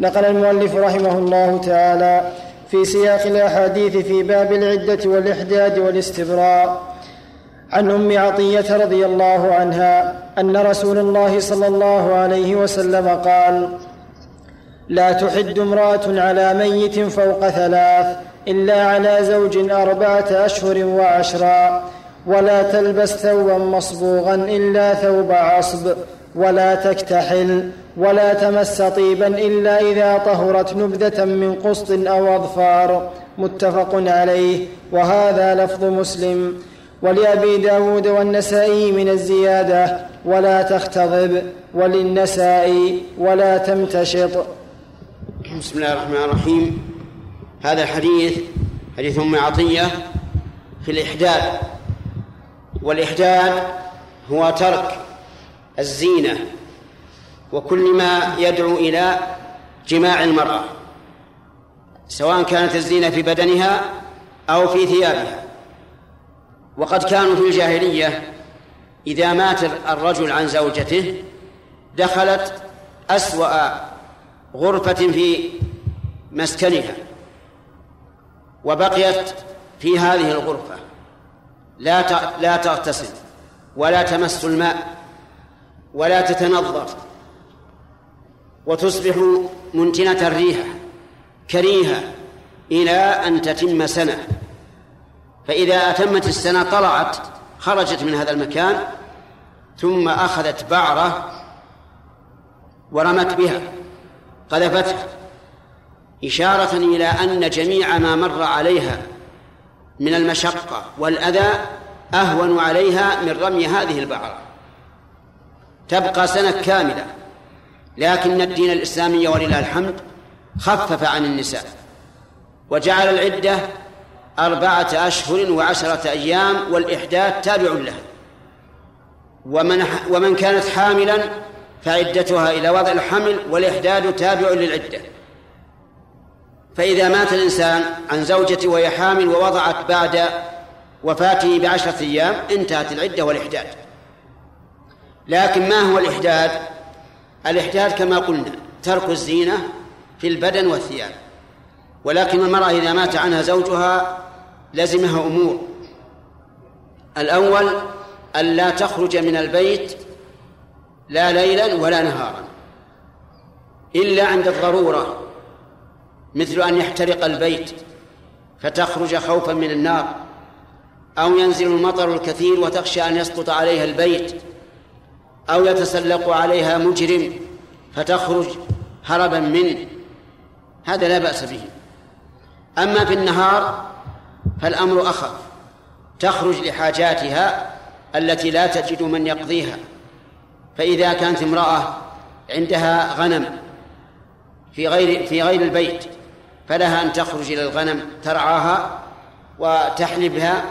نقل المؤلف رحمه الله تعالى في سياق الأحاديث في باب العدة والإحداد والاستبراء. عن أم عطية رضي الله عنها أن رسول الله صلى الله عليه وسلم قال لا تحد امرأة على ميت فوق ثلاث إلا على زوج أربعة أشهر وعشرا ولا تلبس ثوبا مصبوغا إلا ثوب عصب. ولا تكتحل ولا تمس طيبا إلا إذا طهرت نبذة من قسط أو أظفار. متفق عليه. وهذا لفظ مسلم. ولأبي داود والنسائي من الزيادة. ولا تختضب وللنسائي ولا تمتشط. بسم الله الرحمن الرحيم. هذا الحديث حديث أم عطية في الإحداد والإحداد هو ترك. الزينة وكل ما يدعو إلى جماع المرأة سواء كانت الزينة في بدنها أو في ثيابها. وقد كانوا في الجاهلية إذا مات الرجل عن زوجته دخلت أسوأ غرفة في مسكنها وبقيت في هذه الغرفة. لا لا تغتسل ولا تمس الماء. ولا تتنظر وتصبح منتنة الريحة كريهة إلى أن تتم سنة. فإذا أتمت السنة طلعت خرجت من هذا المكان ثم أخذت بعرة ورمت بها قذفتها إشارة إلى أن جميع ما مر عليها من المشقة والأذى أهون عليها من رمي هذه البعرة. تبقى سنة كاملة. لكن الدين الإسلامي ولله الحمد خفف عن النساء وجعل العدة أربعة أشهر وعشرة أيام والإحداث تابع لها. ومن ومن كانت حاملا فعدتها إلى وضع الحمل والإحداد تابع للعدة. فإذا مات الإنسان عن زوجته وهي حامل ووضعت بعد وفاته بعشرة أيام انتهت العدة والإحداد. لكن ما هو الإحداد؟ الإحداد كما قلنا ترك الزينة في البدن والثياب. ولكن المرأة إذا مات عنها زوجها لزمها أمور. الأول أن لا تخرج من البيت لا ليلا ولا نهارا إلا عند الضرورة مثل أن يحترق البيت فتخرج خوفا من النار أو ينزل المطر الكثير وتخشى أن يسقط عليها البيت. أو يتسلق عليها مجرم فتخرج هربا منه. هذا لا بأس به. أما في النهار فالأمر أخف. تخرج لحاجاتها التي لا تجد من يقضيها. فإذا كانت امرأة عندها غنم في غير في غير البيت فلها أن تخرج إلى الغنم ترعاها وتحلبها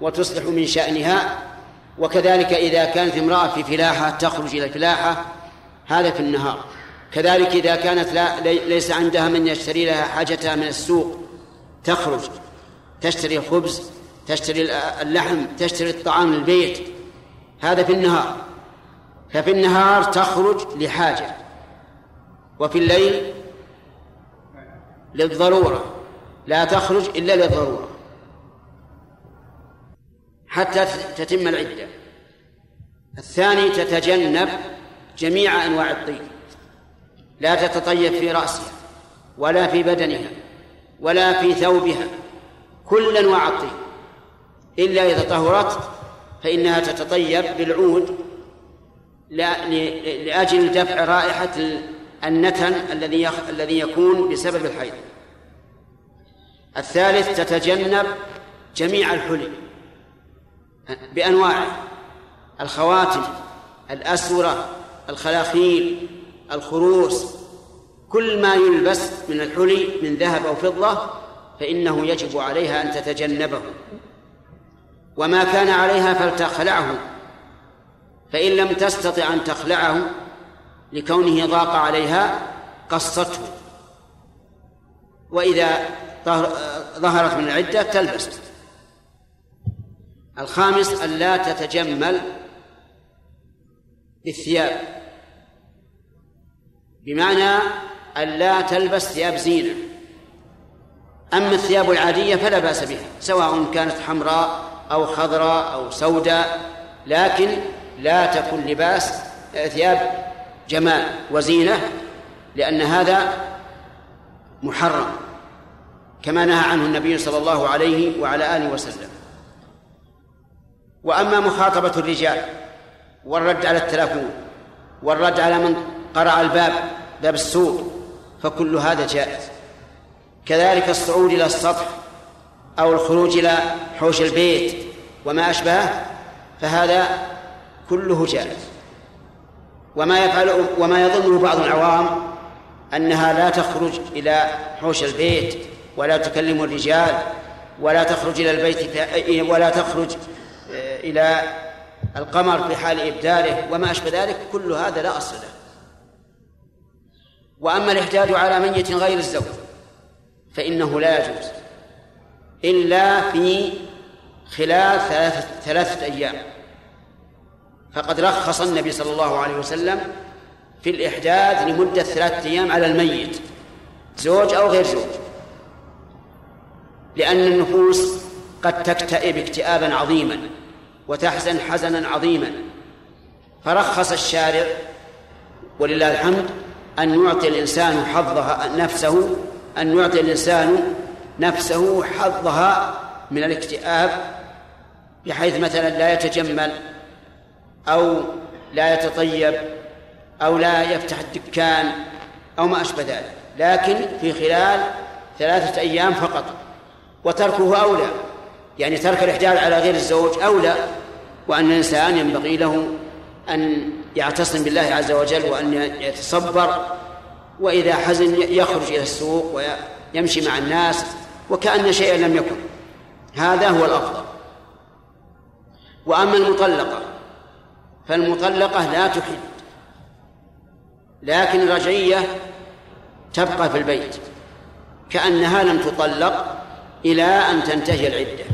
وتصلح من شأنها وكذلك إذا كانت امرأة في فلاحة تخرج إلى الفلاحة هذا في النهار. كذلك إذا كانت لا ليس عندها من يشتري لها حاجتها من السوق تخرج. تشتري الخبز تشتري اللحم تشتري الطعام للبيت هذا في النهار. ففي النهار تخرج لحاجة. وفي الليل للضرورة. لا تخرج إلا للضرورة. حتى تتم العدة. الثاني تتجنب جميع أنواع الطيب لا تتطيب في رأسها ولا في بدنها ولا في ثوبها كل أنواع الطيب إلا إذا طهرت فإنها تتطيب بالعود لأجل دفع رائحة النتن الذي الذي يكون بسبب الحيض. الثالث تتجنب جميع الحلي. بأنواعه. الخواتم الأسورة الخلاخيل الخروس. كل ما يلبس من الحلي من ذهب أو فضة فإنه يجب عليها أن تتجنبه. وما كان عليها فلتخلعه. فإن لم تستطع أن تخلعه لكونه ضاق عليها قصته. وإذا ظهرت من العدة تلبس الخامس أن لا تتجمل بالثياب. بمعنى أن لا تلبس ثياب زينة. أما الثياب العادية فلا بأس بها سواء كانت حمراء أو خضراء أو سوداء لكن لا تكن لباس ثياب جمال وزينة لأن هذا محرم كما نهى عنه النبي صلى الله عليه وعلى آله وسلم. وأما مخاطبة الرجال والرد على التلفون والرد على من قرع الباب باب السوق فكل هذا جائز. كذلك الصعود إلى السطح أو الخروج إلى حوش البيت وما أشبهه فهذا كله جائز. وما يفعل وما يظنه بعض العوام أنها لا تخرج إلى حوش البيت ولا تكلم الرجال ولا تخرج إلى البيت ولا تخرج إلى القمر في حال إبداله وما أشبه ذلك كل هذا لا أصل له. وأما الإحداد على ميت غير الزوج فإنه لا يجوز إلا في خلال ثلاثة, ثلاثة أيام. فقد رخص النبي صلى الله عليه وسلم في الإحداث لمدة ثلاثة أيام على الميت زوج أو غير زوج. لأن النفوس قد تكتئب اكتئابا عظيما. وتحزن حزنا عظيما. فرخص الشارع ولله الحمد أن يعطي الإنسان حظها نفسه أن يعطي الإنسان نفسه حظها من الاكتئاب بحيث مثلا لا يتجمل أو لا يتطيب أو لا يفتح الدكان أو ما أشبه ذلك. لكن في خلال ثلاثة أيام فقط وتركه أولى. يعني ترك الإحجار على غير الزوج أولى وأن الإنسان ينبغي له أن يعتصم بالله عز وجل وأن يتصبر وإذا حزن يخرج إلى السوق ويمشي مع الناس وكأن شيئا لم يكن. هذا هو الأفضل. وأما المطلقة فالمطلقة لا تحد لكن الرجعية تبقى في البيت كأنها لم تطلق إلى أن تنتهي العدة.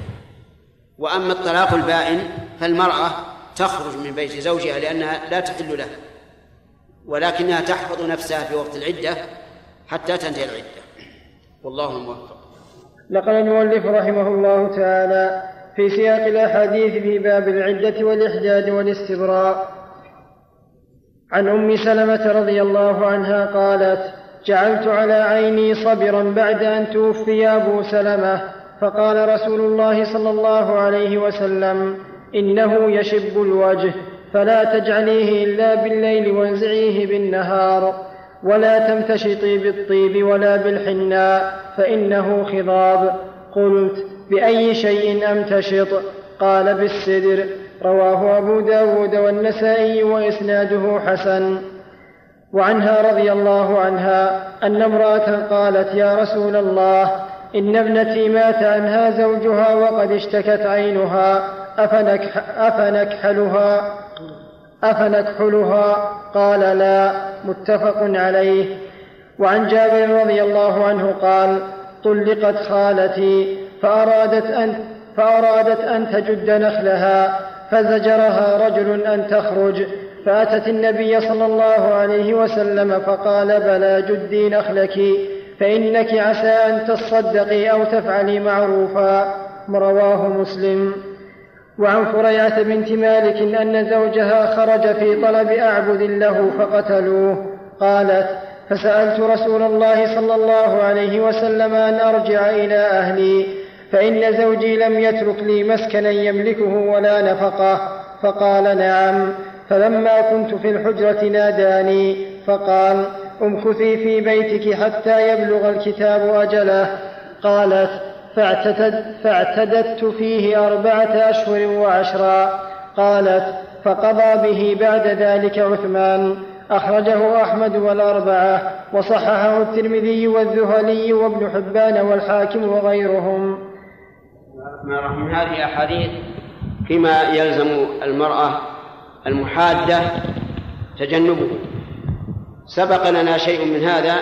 وأما الطلاق البائن فالمرأة تخرج من بيت زوجها لأنها لا تحل له ولكنها تحفظ نفسها في وقت العدة حتى تنتهي العدة. والله الموفق نقل المؤلف رحمه الله تعالى في سياق الأحاديث في باب العدة والإحداد والاستبراء. عن أم سلمة رضي الله عنها قالت جعلت على عيني صبرا بعد أن توفي أبو سلمة. فقال رسول الله صلى الله عليه وسلم إنه يشب الوجه فلا تجعليه إلا بالليل وانزعيه بالنهار ولا تمتشطي بالطيب ولا بالحناء فإنه خضاب. قلت بأي شيء أمتشط؟ قال بالسدر. رواه أبو داود والنسائي وإسناده حسن. وعنها رضي الله عنها أن امرأة قالت يا رسول الله إن ابنتي مات عنها زوجها وقد اشتكت عينها أفنكح أفنكحلها؟ أفنكحلها؟ قال لا متفق عليه. وعن جابر رضي الله عنه قال طلقت خالتي فأرادت أن فأرادت أن تجد نخلها فزجرها رجل أن تخرج فأتت النبي صلى الله عليه وسلم فقال بلى جدي نخلك. فإنك عسى أن تصدقي أو تفعلي معروفا. رواه مسلم. وعن فريعة بنت مالك أن زوجها خرج في طلب أعبد له فقتلوه. قالت فسألت رسول الله صلى الله عليه وسلم أن أرجع إلى أهلي فإن زوجي لم يترك لي مسكنا يملكه ولا نفقة. فقال نعم. فلما كنت في الحجرة ناداني فقال امكثي في بيتك حتى يبلغ الكتاب أجله. قالت فاعتدت, فاعتددت فيه أربعة أشهر وعشرا. قالت فقضى به بعد ذلك عثمان. أخرجه أحمد والأربعة وصححه الترمذي والذهلي وابن حبان والحاكم وغيرهم. من هذه أحاديث فيما يلزم المرأة المحادة تجنبه. سبق لنا شيء من هذا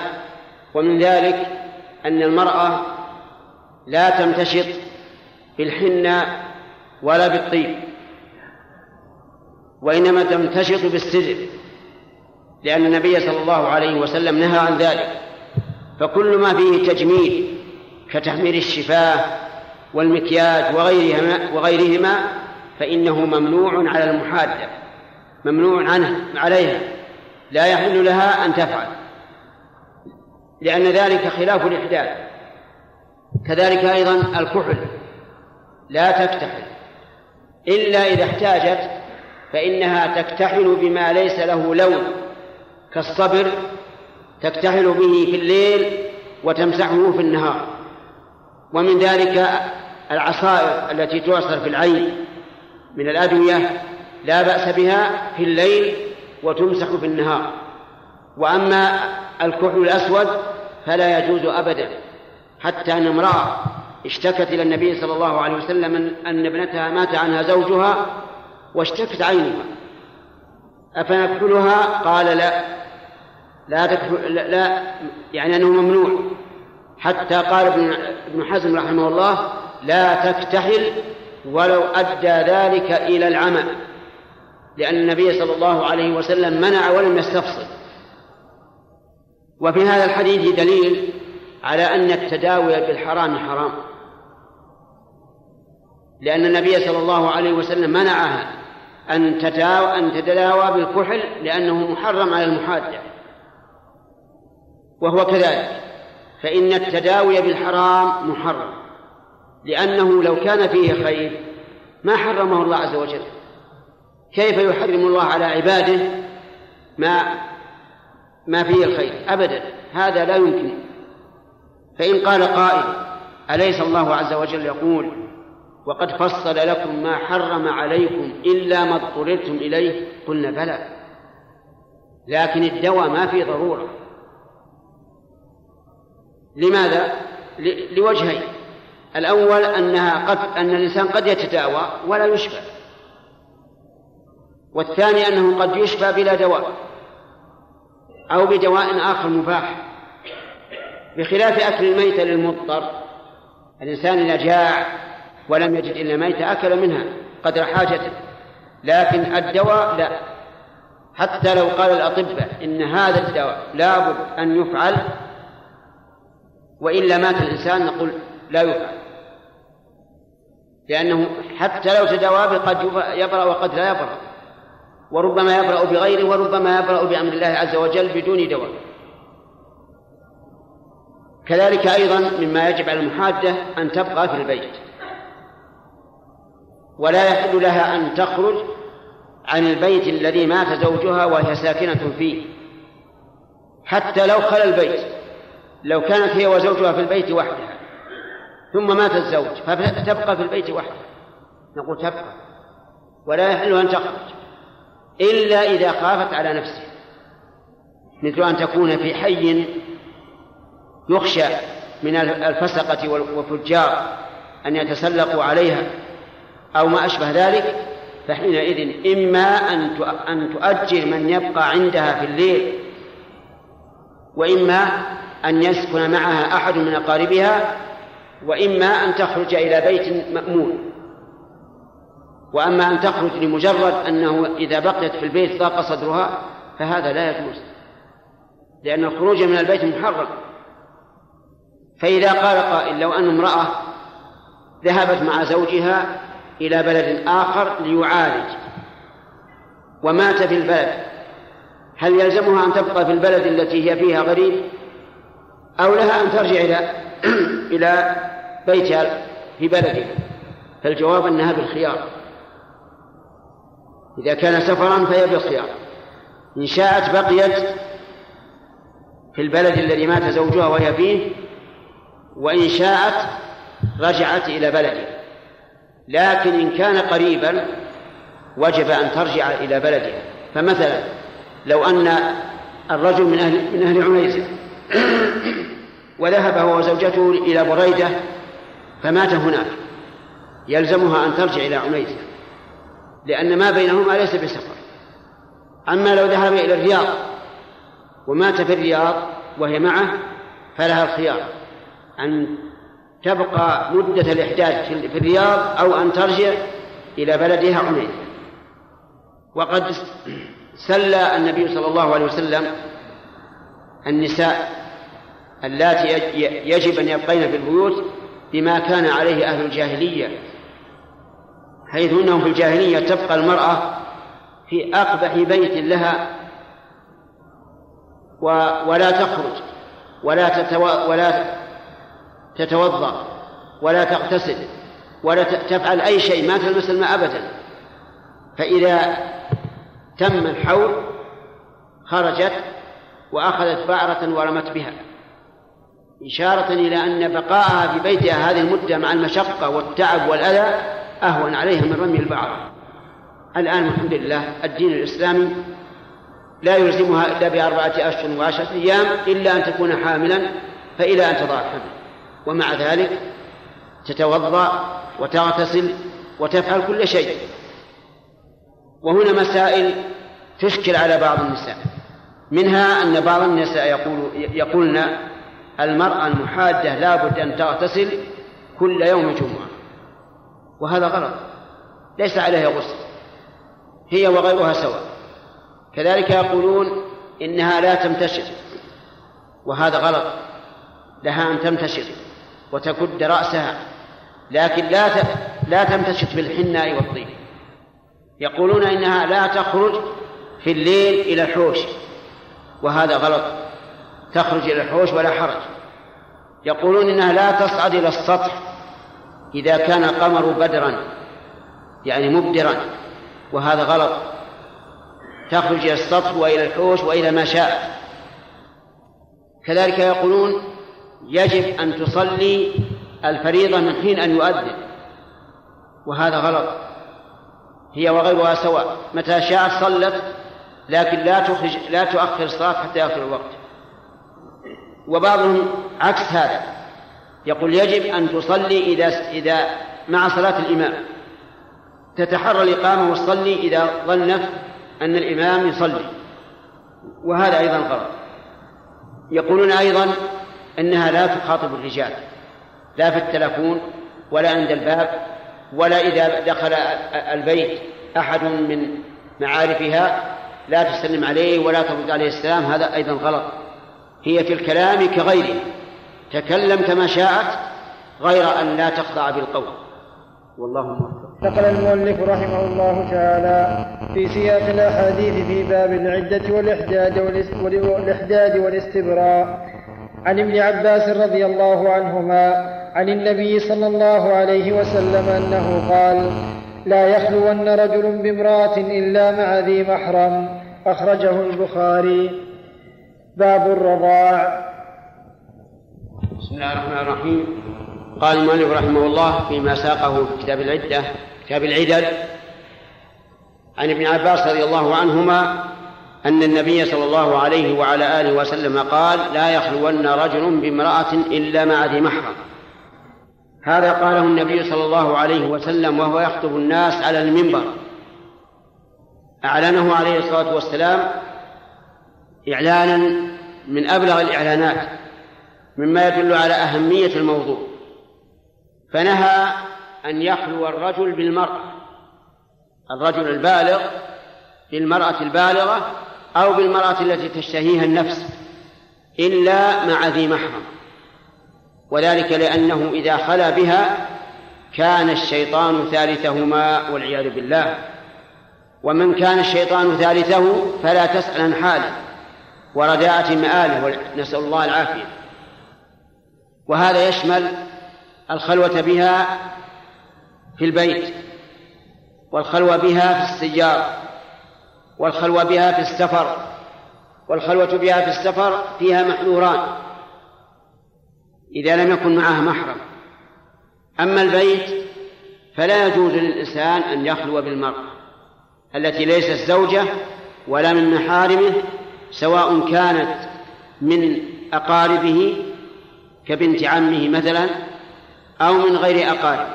ومن ذلك أن المرأة لا تمتشط بالحنة ولا بالطيب وإنما تمتشط بالسجن لأن النبي صلى الله عليه وسلم نهى عن ذلك. فكل ما فيه تجميل كتحمير الشفاه والمكياج وغيرهما وغيرهما فإنه ممنوع على المحادة ممنوع عنه عليها. لا يحل لها أن تفعل. لأن ذلك خلاف الإحداث. كذلك أيضا الكحل. لا تكتحل. إلا إذا احتاجت فإنها تكتحل بما ليس له لون. كالصبر تكتحل به في الليل وتمسحه في النهار. ومن ذلك العصائر التي تعصر في العين. من الأدوية لا بأس بها في الليل وتمسح في النهار وأما الكحل الأسود فلا يجوز أبدا حتى أن امرأة اشتكت إلى النبي صلى الله عليه وسلم أن ابنتها مات عنها زوجها واشتكت عينها. أفنكحلها قال لا. لا تكحل لا, يعني أنه ممنوع. حتى قال ابن حزم رحمه الله لا تكتحل ولو أدى ذلك إلى العمى. لأن النبي صلى الله عليه وسلم منع ولم يستفصل. وفي هذا الحديث دليل على أن التداوي بالحرام حرام. لأن النبي صلى الله عليه وسلم منعها أن تداوى أن تتداوى بالكحل لأنه محرم على المحادة وهو كذلك. فإن التداوي بالحرام محرم. لأنه لو كان فيه خير ما حرمه الله عز وجل. كيف يحرم الله على عباده ما ما فيه الخير؟ أبدا. هذا لا يمكن. فإن قال قائل أليس الله عز وجل يقول وقد فصل لكم ما حرم عليكم إلا ما اضطررتم إليه؟ قلنا بلى. لكن الدواء ما في ضرورة. لماذا؟ لوجهين. الأول أنها قد أن الإنسان قد يتداوى ولا يشفى والثاني أنه قد يشفى بلا دواء أو بدواء آخر مباح بخلاف أكل الميتة للمضطر. الإنسان إذا جاع ولم يجد إلا ميتة أكل منها قدر حاجته لكن الدواء لا. حتى لو قال الأطباء إن هذا الدواء لابد أن يفعل وإلا مات الإنسان نقول لا يفعل. لأنه حتى لو تداوى قد يبرأ وقد لا يبرأ. وربما يبرأ بغيره وربما يبرأ بأمر الله عز وجل بدون دواء. كذلك أيضا مما يجب على المحادة أن تبقى في البيت. ولا يحل لها أن تخرج عن البيت الذي مات زوجها وهي ساكنة فيه. حتى لو خلا البيت لو كانت هي وزوجها في البيت وحدها ثم مات الزوج فتبقى في البيت وحدها. نقول تبقى. ولا يحل أن تخرج. إلا إذا خافت على نفسها مثل أن تكون في حي يخشى من الفسقة والفجار أن يتسلقوا عليها أو ما أشبه ذلك فحينئذ إما أن أن تؤجر من يبقى عندها في الليل وإما أن يسكن معها أحد من أقاربها وإما أن تخرج إلى بيت مأمون. وأما أن تخرج لمجرد أنه إذا بقيت في البيت ضاق صدرها فهذا لا يجوز لأن الخروج من البيت محرم. فإذا قال قائل لو أن امرأة ذهبت مع زوجها إلى بلد آخر ليعالج ومات في البلد هل يلزمها أن تبقى في البلد التي هي فيها غريب؟ أو لها أن ترجع إلى إلى بيتها في بلدها؟ فالجواب أنها بالخيار. إذا كان سفرا فهي بالخيار إن شاءت بقيت في البلد الذي مات زوجها وهي فيه وإن شاءت رجعت إلى بلدها لكن إن كان قريبا وجب أن ترجع إلى بلدها فمثلا لو أن الرجل من أهل من أهل عنيزة وذهب هو وزوجته إلى بريدة فمات هناك. يلزمها أن ترجع إلى عنيزة لأن ما بينهما ليس بسفر. أما لو ذهب إلى الرياض ومات في الرياض وهي معه فلها الخيار. أن تبقى مدة الإحداث في الرياض أو أن ترجع إلى بلدها عنيزة وقد سلى النبي صلى الله عليه وسلم النساء اللاتي يجب أن يبقين في البيوت بما كان عليه أهل الجاهلية. حيث أنهم في الجاهلية تبقى المرأة في أقبح بيت لها ولا تخرج ولا تتو... ولا تتوضأ ولا تغتسل ولا تفعل أي شيء ما تلمس الماء أبدا. فإذا تم الحول خرجت وأخذت بعرة ورمت بها. إشارة إلى أن بقاءها في بيتها هذه المدة مع المشقة والتعب والأذى أهون عليها من رمي البعرة الآن الحمد لله الدين الإسلامي لا يلزمها إلا بأربعة أشهر وعشرة أيام إلا أن تكون حاملا فإلى أن تضع الحمل ومع ذلك تتوضأ وتغتسل وتفعل كل شيء. وهنا مسائل تشكل على بعض النساء. منها أن بعض النساء يقول يقولن المرأة المحادة لابد أن تغتسل كل يوم جمعة. وهذا غلط. ليس عليها غسل. هي وغيرها سواء. كذلك يقولون إنها لا تمتشر وهذا غلط. لها أن تمتشر وتكد رأسها. لكن لا لا تمتشط بالحناء والطين. يقولون إنها لا تخرج في الليل إلى الحوش. وهذا غلط. تخرج إلى الحوش ولا حرج. يقولون إنها لا تصعد إلى السطح إذا كان القمر بدرا يعني مبدرا وهذا غلط. تخرج إلى السطح وإلى الحوش وإلى ما شاء. كذلك يقولون يجب أن تصلي الفريضة من حين أن يؤذن. وهذا غلط. هي وغيرها سواء. متى شاءت صلت لكن لا تخرج لا تؤخر الصلاة حتى يأخر الوقت. وبعضهم عكس هذا. يقول يجب أن تصلي إذا إذا مع صلاة الإمام. تتحرى الإقامة وتصلي إذا ظنت أن الإمام يصلي. وهذا أيضا غلط. يقولون أيضا أنها لا تخاطب الرجال. لا في التلفون ولا عند الباب ولا إذا دخل البيت أحد من معارفها لا تسلم عليه ولا ترد عليه السلام. هذا أيضا غلط. هي في الكلام كغيره. تكلم كما شاءت غير أن لا تخضع بالقول. والله موفق. نقل المؤلف رحمه الله تعالى في سياق الأحاديث في باب العدة والإحداد والإحداد والاستبراء. عن ابن عباس رضي الله عنهما عن النبي صلى الله عليه وسلم أنه قال لا يخلون رجل بامرأة إلا مع ذي محرم. أخرجه البخاري. باب الرضاع. بسم الله الرحمن الرحيم. قال المؤلف رحمه الله فيما ساقه في كتاب العدة كتاب العدل عن ابن عباس رضي الله عنهما أن النبي صلى الله عليه وعلى آله وسلم قال لا يخلون رجل بامرأة إلا مع ذي محرم. هذا قاله النبي صلى الله عليه وسلم وهو يخطب الناس على المنبر. أعلنه عليه الصلاة والسلام إعلانا من أبلغ الإعلانات. مما يدل على أهمية الموضوع. فنهى أن يخلو الرجل بالمرأة. الرجل البالغ بالمرأة البالغة أو بالمرأة التي تشتهيها النفس إلا مع ذي محرم. وذلك لأنه إذا خلا بها كان الشيطان ثالثهما والعياذ بالله. ومن كان الشيطان ثالثه فلا تسأل عن حاله. ورداءة مآله نسأل الله العافية. وهذا يشمل الخلوة بها في البيت والخلوة بها في السيارة والخلوة بها في السفر والخلوة بها في السفر فيها محذوران إذا لم يكن معها محرم. أما البيت فلا يجوز للإنسان أن يخلو بالمرأة التي ليست زوجة ولا من محارمه سواء كانت من أقاربه كبنت عمه مثلا أو من غير أقارب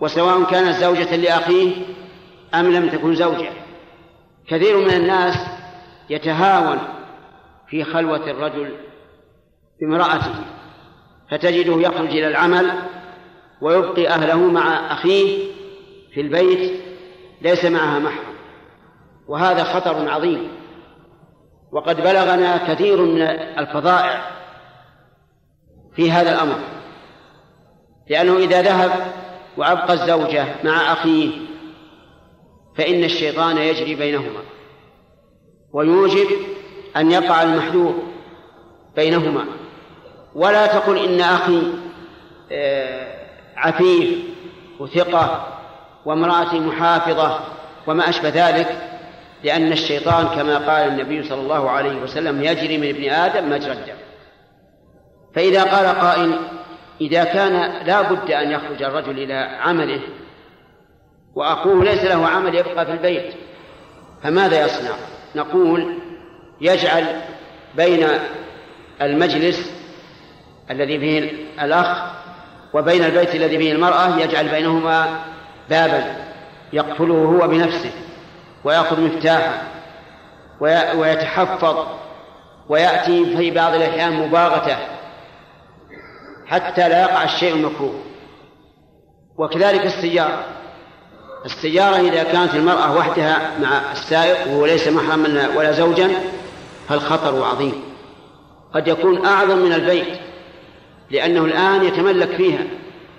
وسواء كانت زوجة لأخيه أم لم تكن زوجة. كثير من الناس يتهاون في خلوة الرجل بامرأته فتجده يخرج إلى العمل ويبقي أهله مع أخيه في البيت ليس معها محرم. وهذا خطر عظيم وقد بلغنا كثير من الفظائع في هذا الأمر. لأنه إذا ذهب وأبقى الزوجة مع أخيه فإن الشيطان يجري بينهما. ويوجب أن يقع المحذور بينهما. ولا تقل إن أخي آه، عفيف وثقة وامرأتي محافظة وما أشبه ذلك لأن الشيطان كما قال النبي صلى الله عليه وسلم يجري من ابن آدم مجرى الدم فإذا قال قائل إذا كان لا بد أن يخرج الرجل إلى عمله وأخوه ليس له عمل يبقى في البيت فماذا يصنع؟ نقول يجعل بين المجلس الذي فيه الأخ وبين البيت الذي فيه المرأة يجعل بينهما بابا يقفله هو بنفسه ويأخذ مفتاحا ويتحفظ ويأتي في بعض الأحيان مباغتة حتى لا يقع الشيء المكروه. وكذلك السيارة. السيارة إذا كانت المرأة وحدها مع السائق وهو ليس محرما ولا زوجا فالخطر عظيم. قد يكون أعظم من البيت لأنه الآن يتملك فيها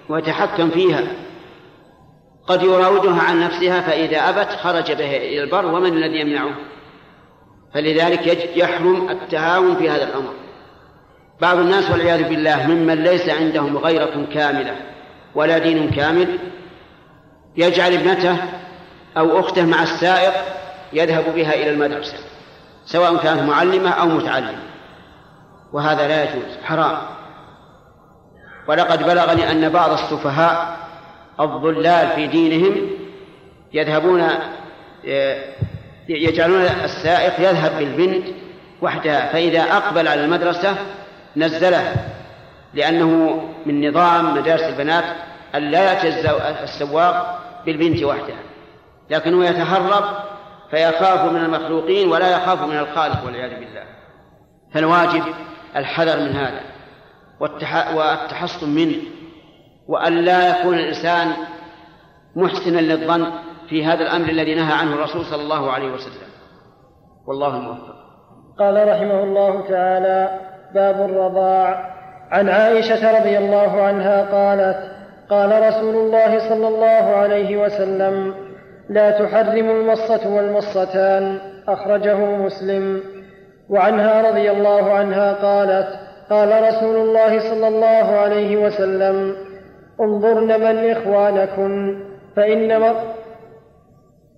ويتحكم فيها. قد يراودها عن نفسها فإذا أبت خرج بها إلى البر ومن الذي يمنعه؟ فلذلك يحرم التهاون في هذا الأمر. بعض الناس والعياذ بالله ممن ليس عندهم غيرة كاملة ولا دين كامل يجعل ابنته أو أخته مع السائق يذهب بها إلى المدرسة سواء كانت معلمة أو متعلمة. وهذا لا يجوز حرام. ولقد بلغني أن بعض السفهاء الضلال في دينهم يذهبون آه، يجعلون السائق يذهب بالبنت وحدها فإذا أقبل على المدرسة نزله لأنه من نظام مدارس البنات أن لا يأتي السواق بالبنت وحدها لكنه يتهرب فيخاف من المخلوقين ولا يخاف من الخالق والعياذ بالله. فالواجب الحذر من هذا والتحصن منه وأن لا يكون الإنسان محسنا للظن في هذا الأمر الذي نهى عنه الرسول صلى الله عليه وسلم. والله الموفق. قال رحمه الله تعالى باب الرضاع. عن عائشة رضي الله عنها قالت قال رسول الله صلى الله عليه وسلم لا تحرم المصة والمصتان. أخرجه مسلم. وعنها رضي الله عنها قالت قال رسول الله صلى الله عليه وسلم انظرن من إخوانكن فإنما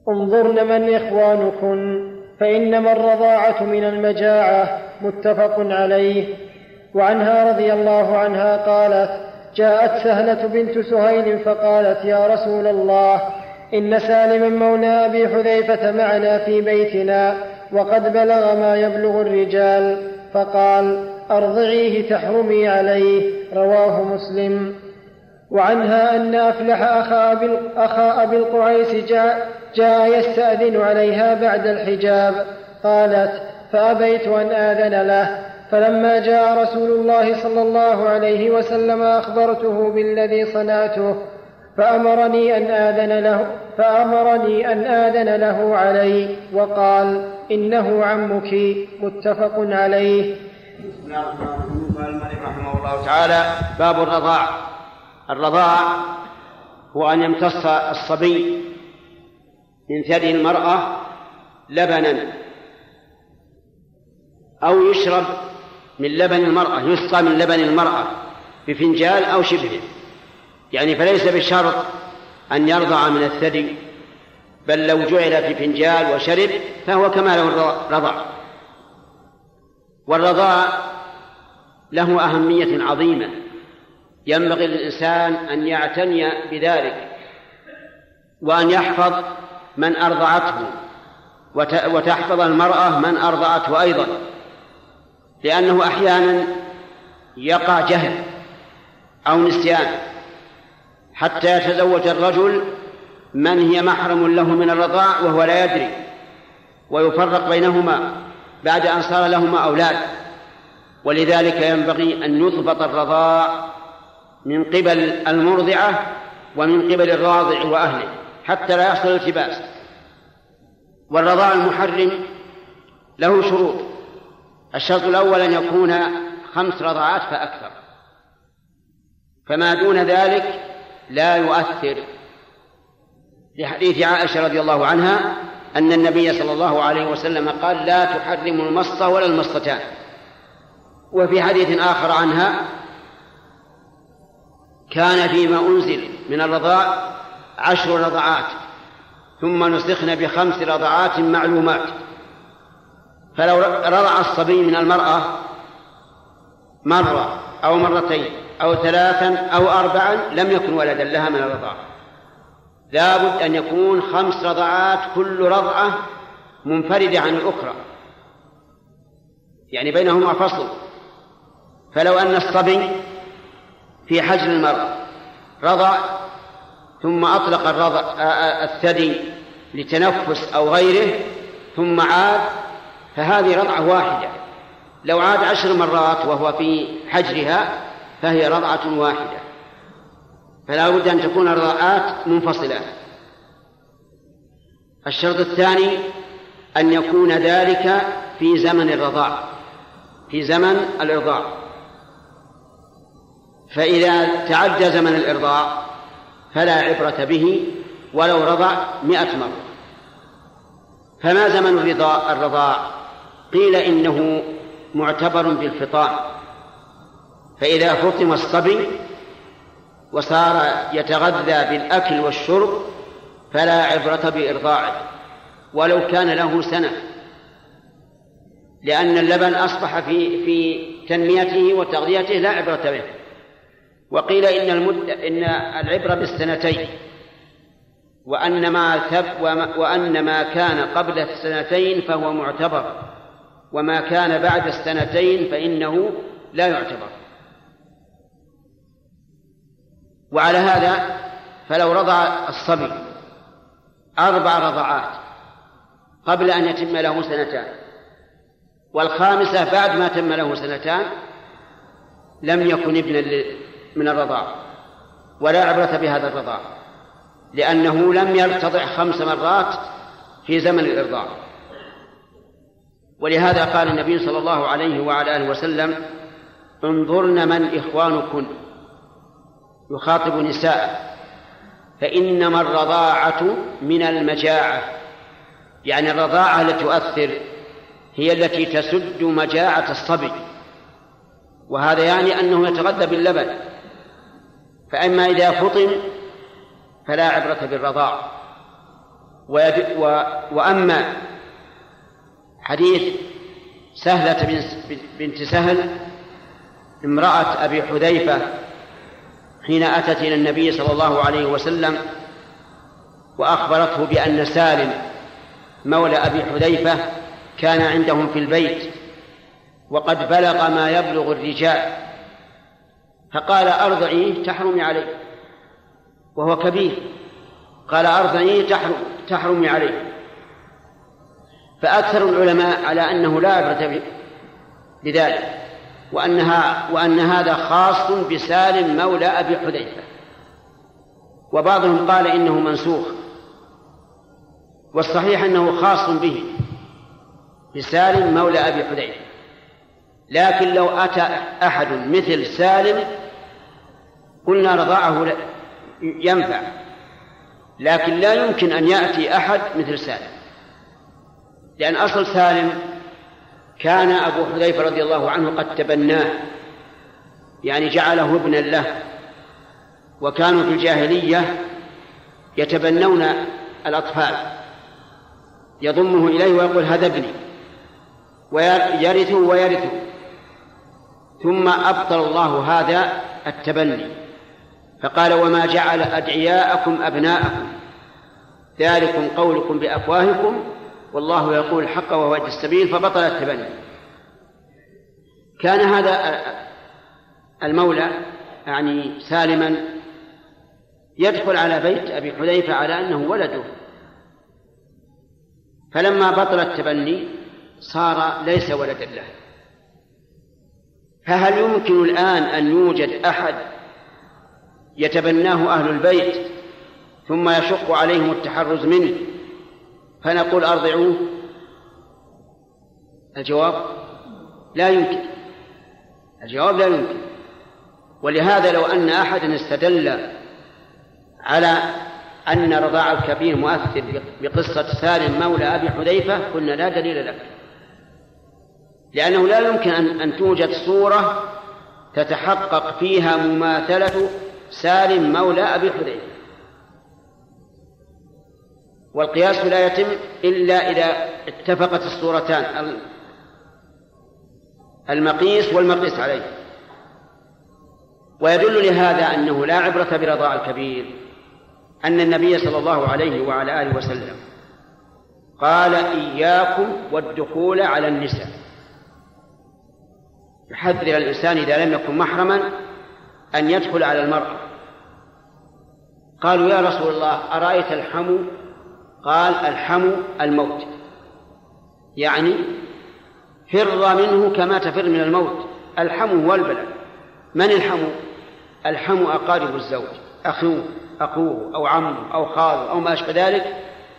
انظرن من إخوانكن. فإنما الرضاعة من المجاعة متفق عليه. وعنها رضي الله عنها قالت جاءت سهلة بنت سهيل فقالت يا رسول الله إن سالما مولى أبي حذيفة معنا في بيتنا وقد بلغ ما يبلغ الرجال فقال أرضعيه تحرمي عليه. رواه مسلم. وعنها أن أفلح أخا أبي, أخا أبي القعيس جاء, جاء يستأذن عليها بعد الحجاب. قالت فأبيت أن آذن له. فلما جاء رسول الله صلى الله عليه وسلم أخبرته بالذي صنعته فأمرني أن آذن له فأمرني أن آذن له علي وقال إنه عمك متفق عليه. الملك رحمه الله تعالى باب الرضاع. الرضاع هو أن يمتص الصبي من ثدي المرأة لبنا أو يشرب من لبن المرأة يسقى من لبن المرأة بفنجال أو شبهه يعني فليس بشرط أن يرضع من الثدي بل لو جعل في فنجال وشرب فهو كما لو رضع. والرضاع له أهمية عظيمة. ينبغي للإنسان أن يعتني بذلك وأن يحفظ من أرضعته وتحفظ المرأة من أرضعته أيضا لأنه أحيانا يقع جهل أو نسيان حتى يتزوج الرجل من هي محرم له من الرضاع وهو لا يدري ويفرق بينهما بعد أن صار لهما أولاد. ولذلك ينبغي أن يضبط الرضاع من قبل المرضعة ومن قبل الراضع وأهله. حتى لا يحصل التباس. والرضاع المحرم له شروط. الشرط الأول أن يكون خمس رضعات فأكثر. فما دون ذلك لا يؤثر. لحديث عائشة رضي الله عنها أن النبي صلى الله عليه وسلم قال لا تحرم المص ولا المصتان. وفي حديث آخر عنها كان فيما أنزل من الرضاع عشر رضعات ثم نسخن بخمس رضعات معلومات. فلو رضع الصبي من المرأة مرة أو مرتين أو ثلاثا أو أربعا لم يكن ولدا لها من الرضاعة لابد أن يكون خمس رضعات كل رضعة منفردة عن الأخرى. يعني بينهما فصل. فلو أن الصبي في حجر المرأة رضع ثم أطلق الرضع الثدي لتنفس أو غيره ثم عاد فهذه رضعة واحدة. لو عاد عشر مرات وهو في حجرها فهي رضعة واحدة. فلا بد أن تكون الرضاعات منفصلة. الشرط الثاني أن يكون ذلك في زمن الرضاع في زمن الإرضاع. فإذا تعدى زمن الإرضاع فلا عبرة به ولو رضع مئة مرة. فما زمن الرضاع الرضاع قيل إنه معتبر بالفطام. فإذا فطم الصبي وصار يتغذى بالأكل والشرب فلا عبرة بإرضاعه. ولو كان له سنة. لأن اللبن أصبح في في تنميته وتغذيته لا عبرة به. وقيل إن المد إن العبرة بالسنتين وأن ما ثب وأن ما كان قبل السنتين فهو معتبر وما كان بعد السنتين فإنه لا يعتبر. وعلى هذا فلو رضع الصبي أربع رضعات قبل أن يتم له سنتان والخامسة بعد ما تم له سنتان لم يكن ابنا من الرضاع ولا عبرة بهذا الرضاع لأنه لم يرتضع خمس مرات في زمن الإرضاع. ولهذا قال النبي صلى الله عليه وعلى آله وسلم انظرن من إخوانكن يخاطب نساء فإنما الرضاعة من المجاعة يعني الرضاعة التي تؤثر هي التي تسد مجاعة الصبي. وهذا يعني أنه يتغذى باللبن. فأما إذا فطن فلا عبرة بالرضاع. وأما حديث سهلة بنت سهل امرأة أبي حذيفة حين أتت إلى النبي صلى الله عليه وسلم وأخبرته بأن سالم مولى أبي حذيفة كان عندهم في البيت وقد بلغ ما يبلغ الرجال. فقال أرضعيه تحرمي عليه وهو كبير. قال أرضعيه تحرم تحرمي عليه فأكثر العلماء على أنه لا عبرة بذلك وأنها وأن هذا خاص بسالم مولى أبي حذيفة. وبعضهم قال إنه منسوخ. والصحيح أنه خاص به بسالم مولى أبي حذيفة. لكن لو أتى أحد مثل سالم قلنا رضاعه ينفع. لكن لا يمكن أن يأتي أحد مثل سالم. لأن أصل سالم كان أبو حذيفة رضي الله عنه قد تبناه. يعني جعله ابنا له. وكانوا في الجاهلية يتبنون الأطفال. يضمه إليه ويقول هذا ابني. ويرثه ويرثه. ثم أبطل الله هذا التبني. فقال وما جعل أدعياءكم أبناءكم. ذلكم قولكم بأفواهكم والله يقول الحق وهو يهدي السبيل فبطل التبني. كان هذا المولى يعني سالما يدخل على بيت أبي حذيفة على أنه ولده. فلما بطل التبني صار ليس ولدا له. فهل يمكن الآن أن يوجد أحد يتبناه أهل البيت ثم يشق عليهم التحرز منه. فنقول أرضعوه. الجواب لا يمكن. الجواب لا يمكن. ولهذا لو أن أحدا استدل على أن رضاع الكبير مؤثر بقصة سالم مولى أبي حذيفة قلنا لا دليل لك. لأنه لا يمكن أن توجد صورة تتحقق فيها مماثلة سالم مولى أبي حذيفة. والقياس لا يتم إلا إذا اتفقت الصورتان المقيس والمقيس عليه. ويدل لهذا أنه لا عبرة برضاع الكبير أن النبي صلى الله عليه وعلى آله وسلم قال إياكم والدخول على النساء. يحذر الإنسان إذا لم يكن محرما أن يدخل على المرأة. قالوا يا رسول الله أرأيت الحمو؟ قال الحمو الموت. يعني فر منه كما تفر من الموت. الحمو هو البلد. من الحمو؟ الحمو أقارب الزوج. أخوه أخوه أو عمه أو خاله أو ما أشبه ذلك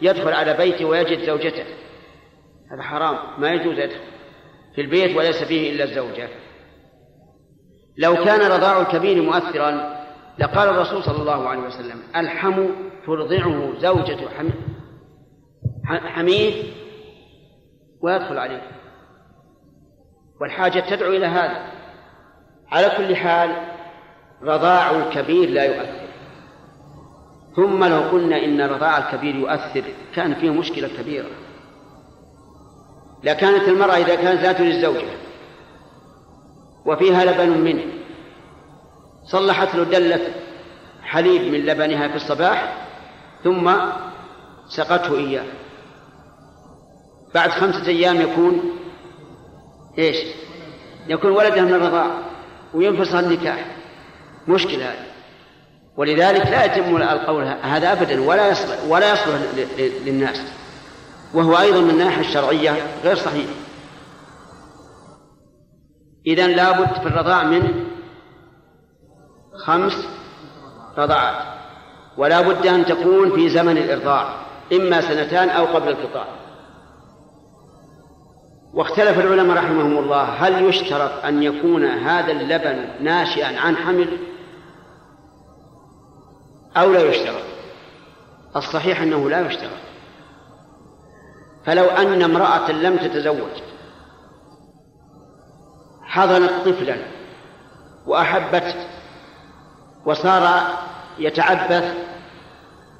يدخل على بيته ويجد زوجته. هذا حرام. ما يجوز يدخل في البيت وليس فيه إلا الزوجة. لو كان رضاع الكبير مؤثرا لقال الرسول صلى الله عليه وسلم الحم ترضعه زوجة حميد ويدخل عليه. والحاجة تدعو إلى هذا. على كل حال رضاع الكبير لا يؤثر. ثم لو قلنا إن رضاع الكبير يؤثر كان فيه مشكلة كبيرة. لكانت المرأة إذا كانت لا تريد الزوجة وفيها لبن منه. صلحت له دلة حليب من لبنها في الصباح ثم سقته إياه. بعد خمسة أيام يكون إيش؟ يكون ولدها من الرضاع وينفصل النكاح. مشكلة هذه. ولذلك لا يتم القول هذا أبدا ولا يصلح ولا يصلح للناس. وهو أيضا من الناحية الشرعية غير صحيح. إذا لابد في الرضاع من خمس رضعات ولا بد أن تكون في زمن الإرضاع إما سنتان أو قبل الفطار واختلف العلماء رحمهم الله هل يشترط أن يكون هذا اللبن ناشئا عن حمل؟ أو لا يشترط؟ الصحيح أنه لا يشترط. فلو أن امرأة لم تتزوج حضنت طفلا وأحبت وصار يتعبث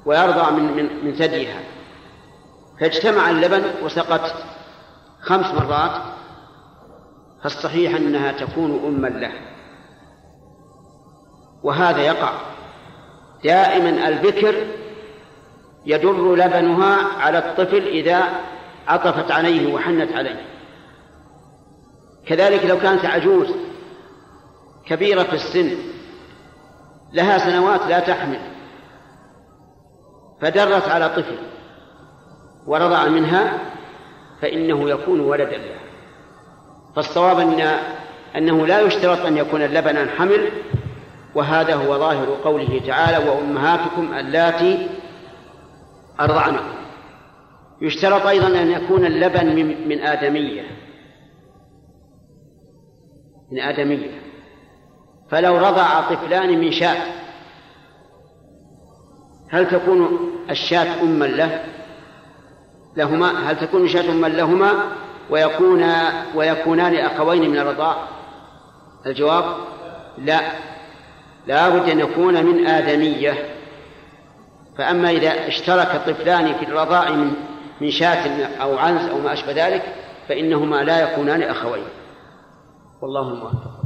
ويرضع من من من ثديها. فاجتمع اللبن وسقت خمس مرات فالصحيح أنها تكون اما له. وهذا يقع. دائما البكر يدر لبنها على الطفل إذا عطفت عليه وحنت عليه. كذلك لو كانت عجوز كبيرة في السن لها سنوات لا تحمل فدرت على طفل ورضع منها فإنه يكون ولدا لها. فالصواب أن أنه لا يشترط أن يكون اللبن عن حمل وهذا هو ظاهر قوله تعالى وأمهاتكم اللاتي أرضعنكم يشترط أيضا أن يكون اللبن من آدمية. من آدمية. فلو رضع طفلان من شاة هل تكون الشاة أما له؟ لهما هل تكون الشاة أما لهما ويكون ويكونان أخوين من الرضاع؟ الجواب لا. لا بد أن يكون من آدمية. فأما إذا اشترك طفلان في الرضاع من من شاة أو عنز أو ما أشبه ذلك فإنهما لا يكونان أخوين. والله الموفق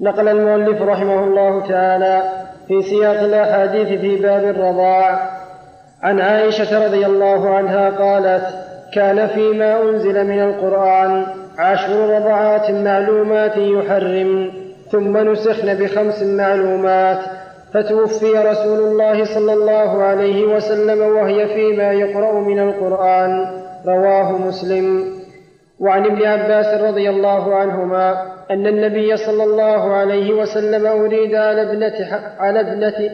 نقل المؤلف رحمه الله تعالى في سياق الأحاديث في باب الرضاع. عن عائشة رضي الله عنها قالت كان فيما أنزل من القرآن عشر رضعات معلومات يحرم ثم نسخن بخمس معلومات فتوفي رسول الله صلى الله عليه وسلم وهي فيما يقرأ من القرآن. رواه مسلم. وعن ابن عباس رضي الله عنهما أن النبي صلى الله عليه وسلم أريد على ابنة على ابنة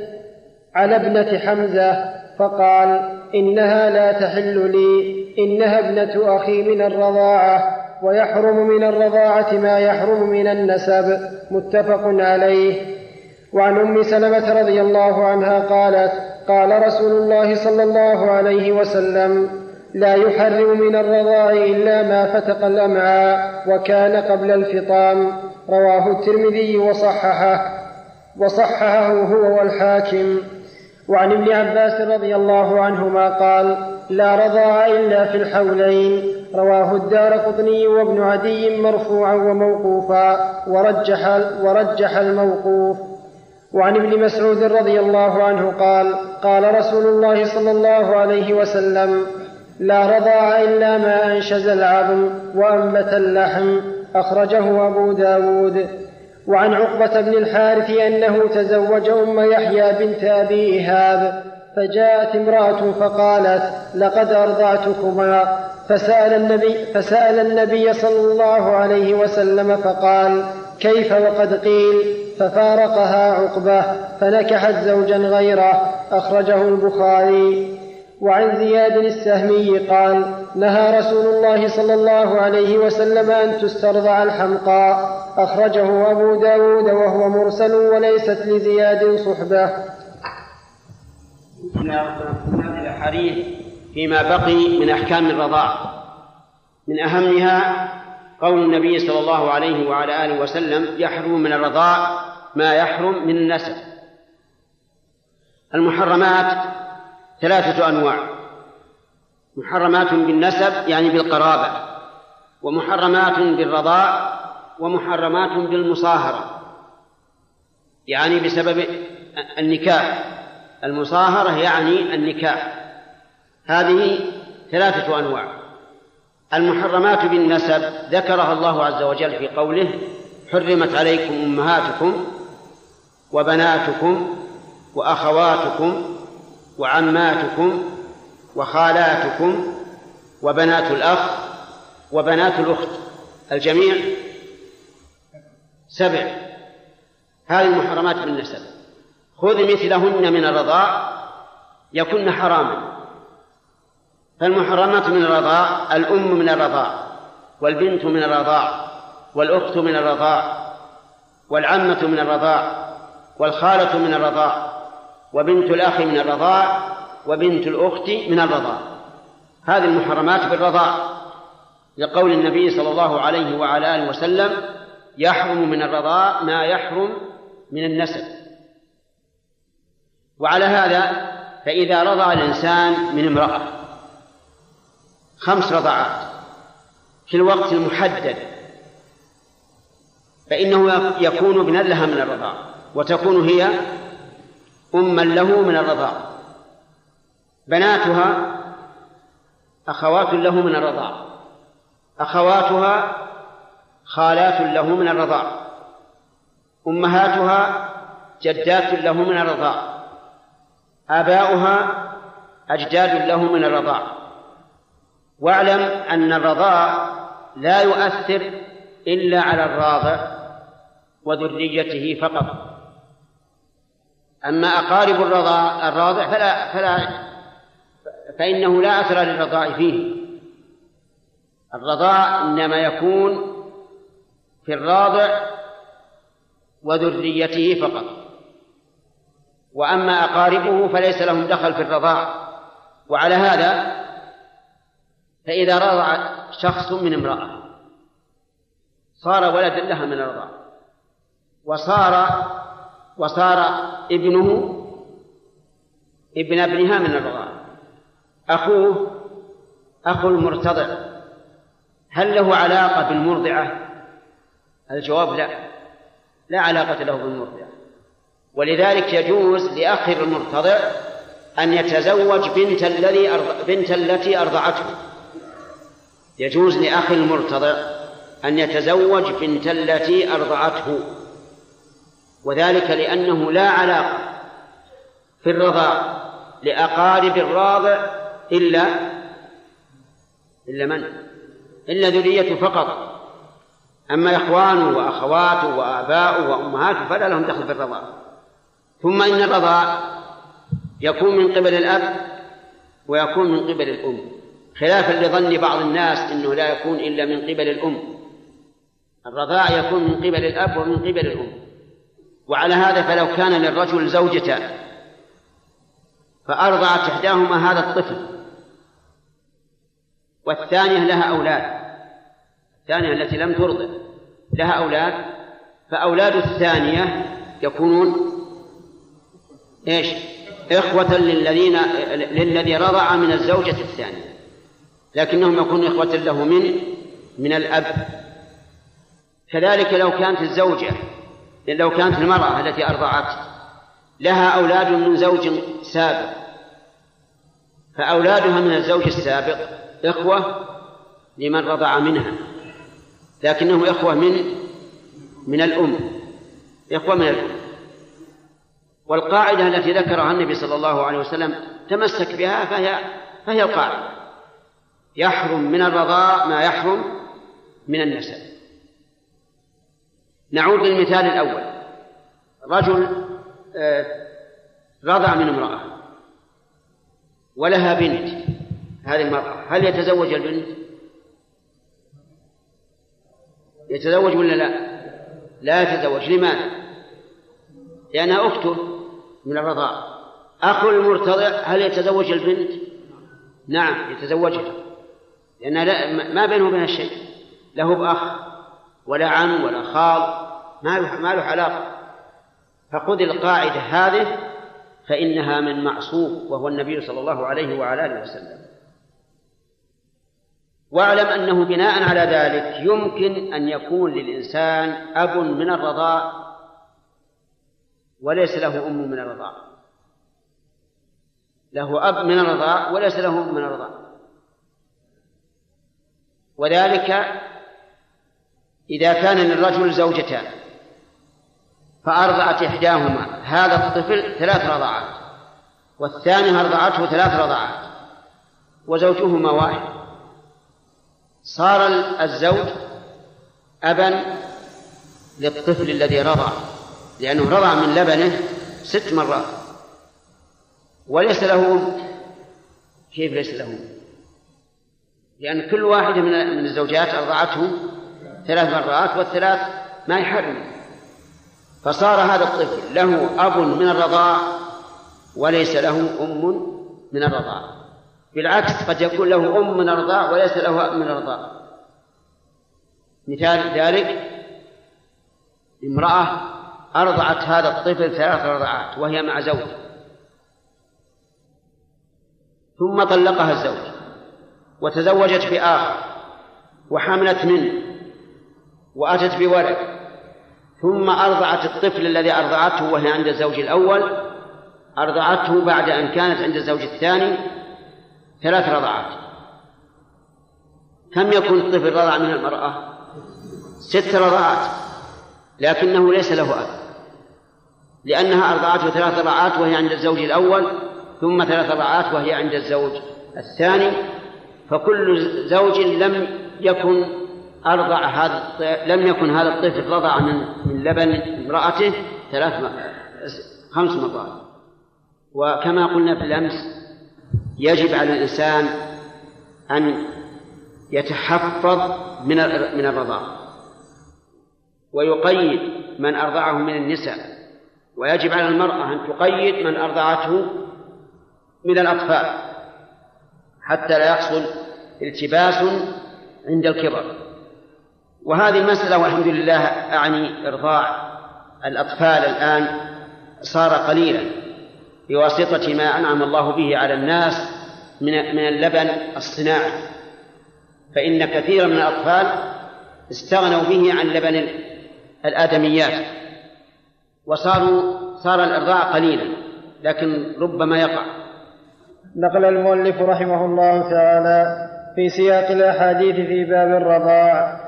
على ابنة حمزة فقال إنها لا تحل لي إنها ابنة أخي من الرضاعة ويحرم من الرضاعة ما يحرم من النسب متفق عليه. وعن أم سلمة رضي الله عنها قالت قال رسول الله صلى الله عليه وسلم لا يحرم من الرضاع إلا ما فتق الأمعاء وكان قبل الفطام. رواه الترمذي وصححه وصححه هو والحاكم. وعن ابن عباس رضي الله عنهما قال لا رضاع إلا في الحولين. رواه الدار قطني وابن عدي مرفوعا وموقوفا. ورجح, ورجح الموقوف. وعن ابن مسعود رضي الله عنه قال قال رسول الله صلى الله عليه وسلم لا رضاع إلا ما أنشز العظم وأنبت اللحم. أخرجه أبو داود. وعن عقبة بن الحارث أنه تزوج أم يحيى بنت أبي إيهاب فجاءت امرأة فقالت لقد أرضعتكما. فسأل النبي, فسأل النبي صلى الله عليه وسلم فقال كيف وقد قيل؟ ففارقها عقبة فنكحت زوجا غيره. أخرجه البخاري. وعن زياد السهمي قال نهى رسول الله صلى الله عليه وسلم أن تسترضع الحمقاء. أخرجه أبو داود وهو مرسل وليست لزياد صحبة. الحديث فيما بقي من أحكام الرضاع. من أهمها قول النبي صلى الله عليه وعلى آله وسلم يحرم من الرضاع ما يحرم من النسب. المحرمات ثلاثة أنواع. محرمات بالنسب يعني بالقرابة. ومحرمات بالرضاع ومحرمات بالمصاهرة. يعني بسبب النكاح. المصاهرة يعني النكاح. هذه ثلاثة أنواع. المحرمات بالنسب ذكرها الله عز وجل في قوله حرمت عليكم أمهاتكم وبناتكم وأخواتكم وعماتكم وخالاتكم وبنات الأخ وبنات الأخت الجميع سبع. هذه المحرمات بالنسب خذ مثلهن من الرضاع يكن حراما. فالمحرمات من الرضاع الأم من الرضاع والبنت من الرضاع والأخت من الرضاع والعمة من الرضاع والخالة من الرضاع وبنت الأخ من الرضاع وبنت الأخت من الرضاع. هذه المحرمات بالرضاع. لقول النبي صلى الله عليه وعلى آله وسلم يحرم من الرضاع ما يحرم من النسب. وعلى هذا فإذا رضع الإنسان من امرأة خمس رضعات في الوقت المحدد فإنه يكون ابنا لها من الرضاع وتكون هي أما له من الرضاع. بناتها أخوات له من الرضاع. أخواتها خالات له من الرضاع. أمهاتها جدات له من الرضاع. آباؤها أجداد له من الرضاع. واعلم أن الرضاع لا يؤثر إلا على الراضع وذريته فقط. أما أقارب الرضاع الراضع فلا فلا فإنه لا أثر للرضاع فيه. الرضاع إنما يكون في الراضع وذريته فقط. وأما أقاربه فليس لهم دخل في الرضاع. وعلى هذا فإذا رضع شخص من امرأة صار ولدا لها من الرضاع. وصار وصار ابنه ابن ابنها من الرضاع. أخوه أخو المرتضع. هل له علاقة بالمرضعة؟ الجواب لا. لا علاقة له بالمرضعة. ولذلك يجوز لأخ المرتضع أن يتزوج بنت الذي بنت التي أرضعته. يجوز لأخ المرتضع أن يتزوج بنت التي أرضعته. وذلك لأنه لا علاقة في الرضاع لأقارب الراضع إلا إلا من؟ إلا ذريته فقط. أما إخوانه وأخواته وآباؤه وأمهاته فلا لهم دخل في الرضاع ثم إن الرضاع يكون من قبل الأب ويكون من قبل الأم. خلافا لظن بعض الناس إنه لا يكون إلا من قبل الأم. الرضاع يكون من قبل الأب ومن قبل الأم. وعلى هذا فلو كان للرجل زوجتان فارضعت إحداهما هذا الطفل والثانية لها أولاد الثانية التي لم ترضع لها أولاد فأولاد الثانية يكونون إيش؟ إخوة للذين للذي رضع من الزوجة الثانية لكنهم يكونون إخوة له من من الأب. كذلك لو كانت الزوجة لو كانت المرأة التي أرضعت لها أولاد من زوج سابق. فأولادها من الزوج السابق إخوة لمن رضع منها لكنهم إخوة من من الأم إخوة من الأم. والقاعدة التي ذكرها النبي صلى الله عليه وسلم تمسك بها فهي فهي القاعدة يحرم من الرضاء ما يحرم من النسب. نعود للمثال الأول رجل آه، رضع من امرأة ولها بنت هذه المرأة هل يتزوج البنت؟ يتزوج ولا لا؟ لا يتزوج لماذا؟ لأنها أخته من الرضاعة أخو المرتضع هل يتزوج البنت؟ نعم يتزوجها لأن ما بينه وبين شيء له بأخ ولا عم ولا خال ما له ما له علاقة. فخذ القاعدة هذه فإنها من معصوم وهو النبي صلى الله عليه وعلى آله وسلم. واعلم أنه بناء على ذلك يمكن أن يكون للإنسان أب من الرضاع وليس له أم من الرضاع له أب من الرضاع وليس له أم من الرضاع وذلك إذا كان للرجل زوجتان فأرضعت إحداهما هذا الطفل ثلاث رضعات والثانية أرضعته ثلاث رضعات وزوجهما واحد. صار الزوج أبا للطفل الذي رضع لأنه رضع من لبنه ست مرات. وليس له كيف ليس له؟ لأن كل واحدة من الزوجات أرضعته ثلاث مرات والثلاث ما يحرم. فصار هذا الطفل له أب من الرضاع وليس له أم من الرضاع. بالعكس قد يكون له أم من الرضاع وليس له أب من الرضاع. مثال ذلك امرأة أرضعت هذا الطفل ثلاث رضعات وهي مع زوج ثم طلقها الزوج وتزوجت بآخر وحملت منه. وأتت بولد. ثم أرضعت الطفل الذي أرضعته وهي عند الزوج الأول أرضعته بعد أن كانت عند الزوج الثاني ثلاث رضعات. كم يكون الطفل رضع من المرأة؟ ست رضعات. لكنه ليس له أب. لأنها أرضعته ثلاث رضعات وهي عند الزوج الأول ثم ثلاث رضعات وهي عند الزوج الثاني. فكل زوج لم يكن أرضع هذا لم يكن هذا الطفل رضع من من لبن امرأته ثلاث خمس مرات. وكما قلنا في الأمس يجب على الإنسان أن يتحفظ من من الرضاع. ويقيد من أرضعه من النساء. ويجب على المرأة أن تقيد من أرضعته من الأطفال حتى لا يحصل التباس عند الكبر. وهذه المسألة والحمد لله أعني إرضاع الأطفال الآن صار قليلا بواسطة ما أنعم الله به على الناس من من اللبن الصناعي. فإن كثيرا من الأطفال استغنوا به عن لبن الآدميات. وصاروا صار الإرضاع قليلا لكن ربما يقع. نقل المؤلف رحمه الله تعالى في سياق الأحاديث في باب الرضاع.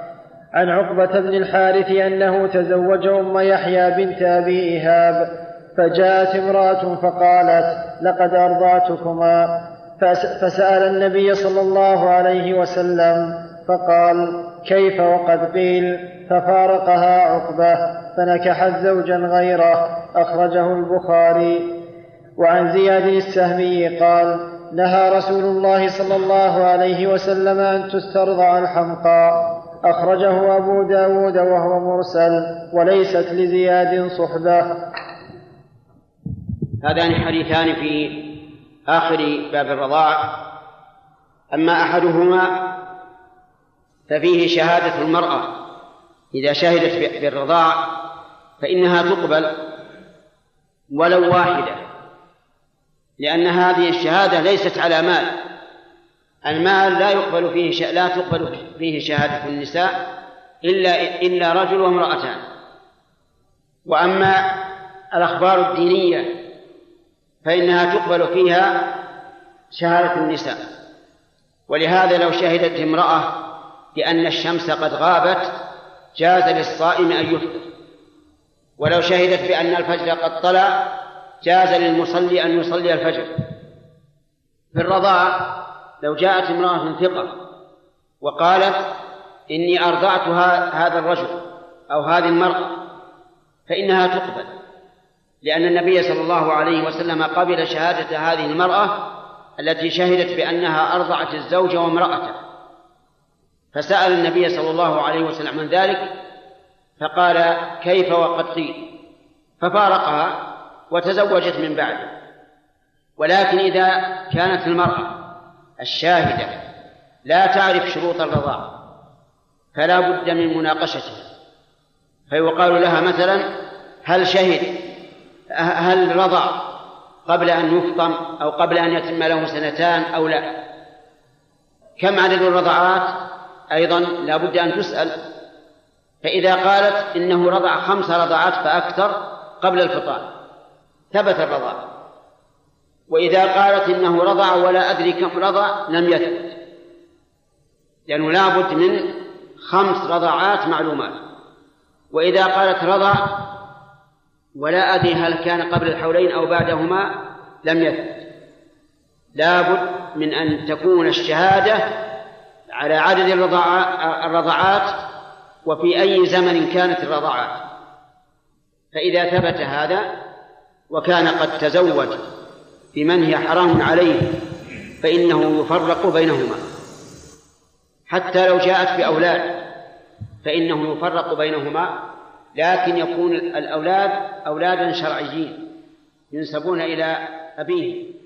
عن عقبة بن الحارث أنه تزوج أم يحيى بنت أبي إيهاب فجاءت امرأة فقالت لقد أرضعتكما. فسأل النبي صلى الله عليه وسلم فقال كيف وقد قيل؟ ففارقها عقبة فنكحت زوجا غيره أخرجه البخاري. وعن زياد السهمي قال نهى رسول الله صلى الله عليه وسلم أن تسترضع الحمقى. أخرجه أبو داود وهو مرسل وليست لزياد صحبة. هذان حديثان في آخر باب الرضاع. أما أحدهما ففيه شهادة المرأة. إذا شهدت بالرضاع فإنها تقبل ولو واحدة. لأن هذه الشهادة ليست على مال. المال لا يقبل فيه لا تقبل فيه شهادة النساء إلا إلا رجل وامرأتان. وأما الأخبار الدينية فإنها تقبل فيها شهادة النساء. ولهذا لو شهدت امرأة بأن الشمس قد غابت جاز للصائم أن يفطر. ولو شهدت بأن الفجر قد طلع جاز للمصلي أن يصلي الفجر. في الرضاع لو جاءت امرأة ثقة وقالت إني أرضعت هذا الرجل أو هذه المرأة فإنها تقبل لأن النبي صلى الله عليه وسلم قبل شهادة هذه المرأة التي شهدت بأنها أرضعت الزوج وامرأته. فسأل النبي صلى الله عليه وسلم عن ذلك فقال كيف وقد قيل؟ ففارقها وتزوجت من بعده ولكن إذا كانت المرأة الشاهدة لا تعرف شروط الرضاعة فلا بد من مناقشتها. فيقال لها مثلا هل شهد؟ هل رضع قبل أن يفطم أو قبل أن يتم له سنتان أو لا؟ كم عدد الرضعات؟ أيضا لا بد أن تسأل. فإذا قالت إنه رضع خمس رضعات فأكثر قبل الفطام. ثبت الرضاع وإذا قالت إنه رضع ولا أدري كم رضع لم يثبت. لأنه لا بد من خمس رضعات معلومات. وإذا قالت رضع ولا أدري هل كان قبل الحولين أو بعدهما لم يثبت. لا بد من أن تكون الشهادة على عدد الرضعات وفي أي زمن كانت الرضعات. فإذا ثبت هذا وكان قد تزوج بمن هي حرام عليه فإنه يفرق بينهما. حتى لو جاءت بأولاد فإنه يفرق بينهما لكن يكون الأولاد أولادا شرعيين ينسبون إلى أبيه.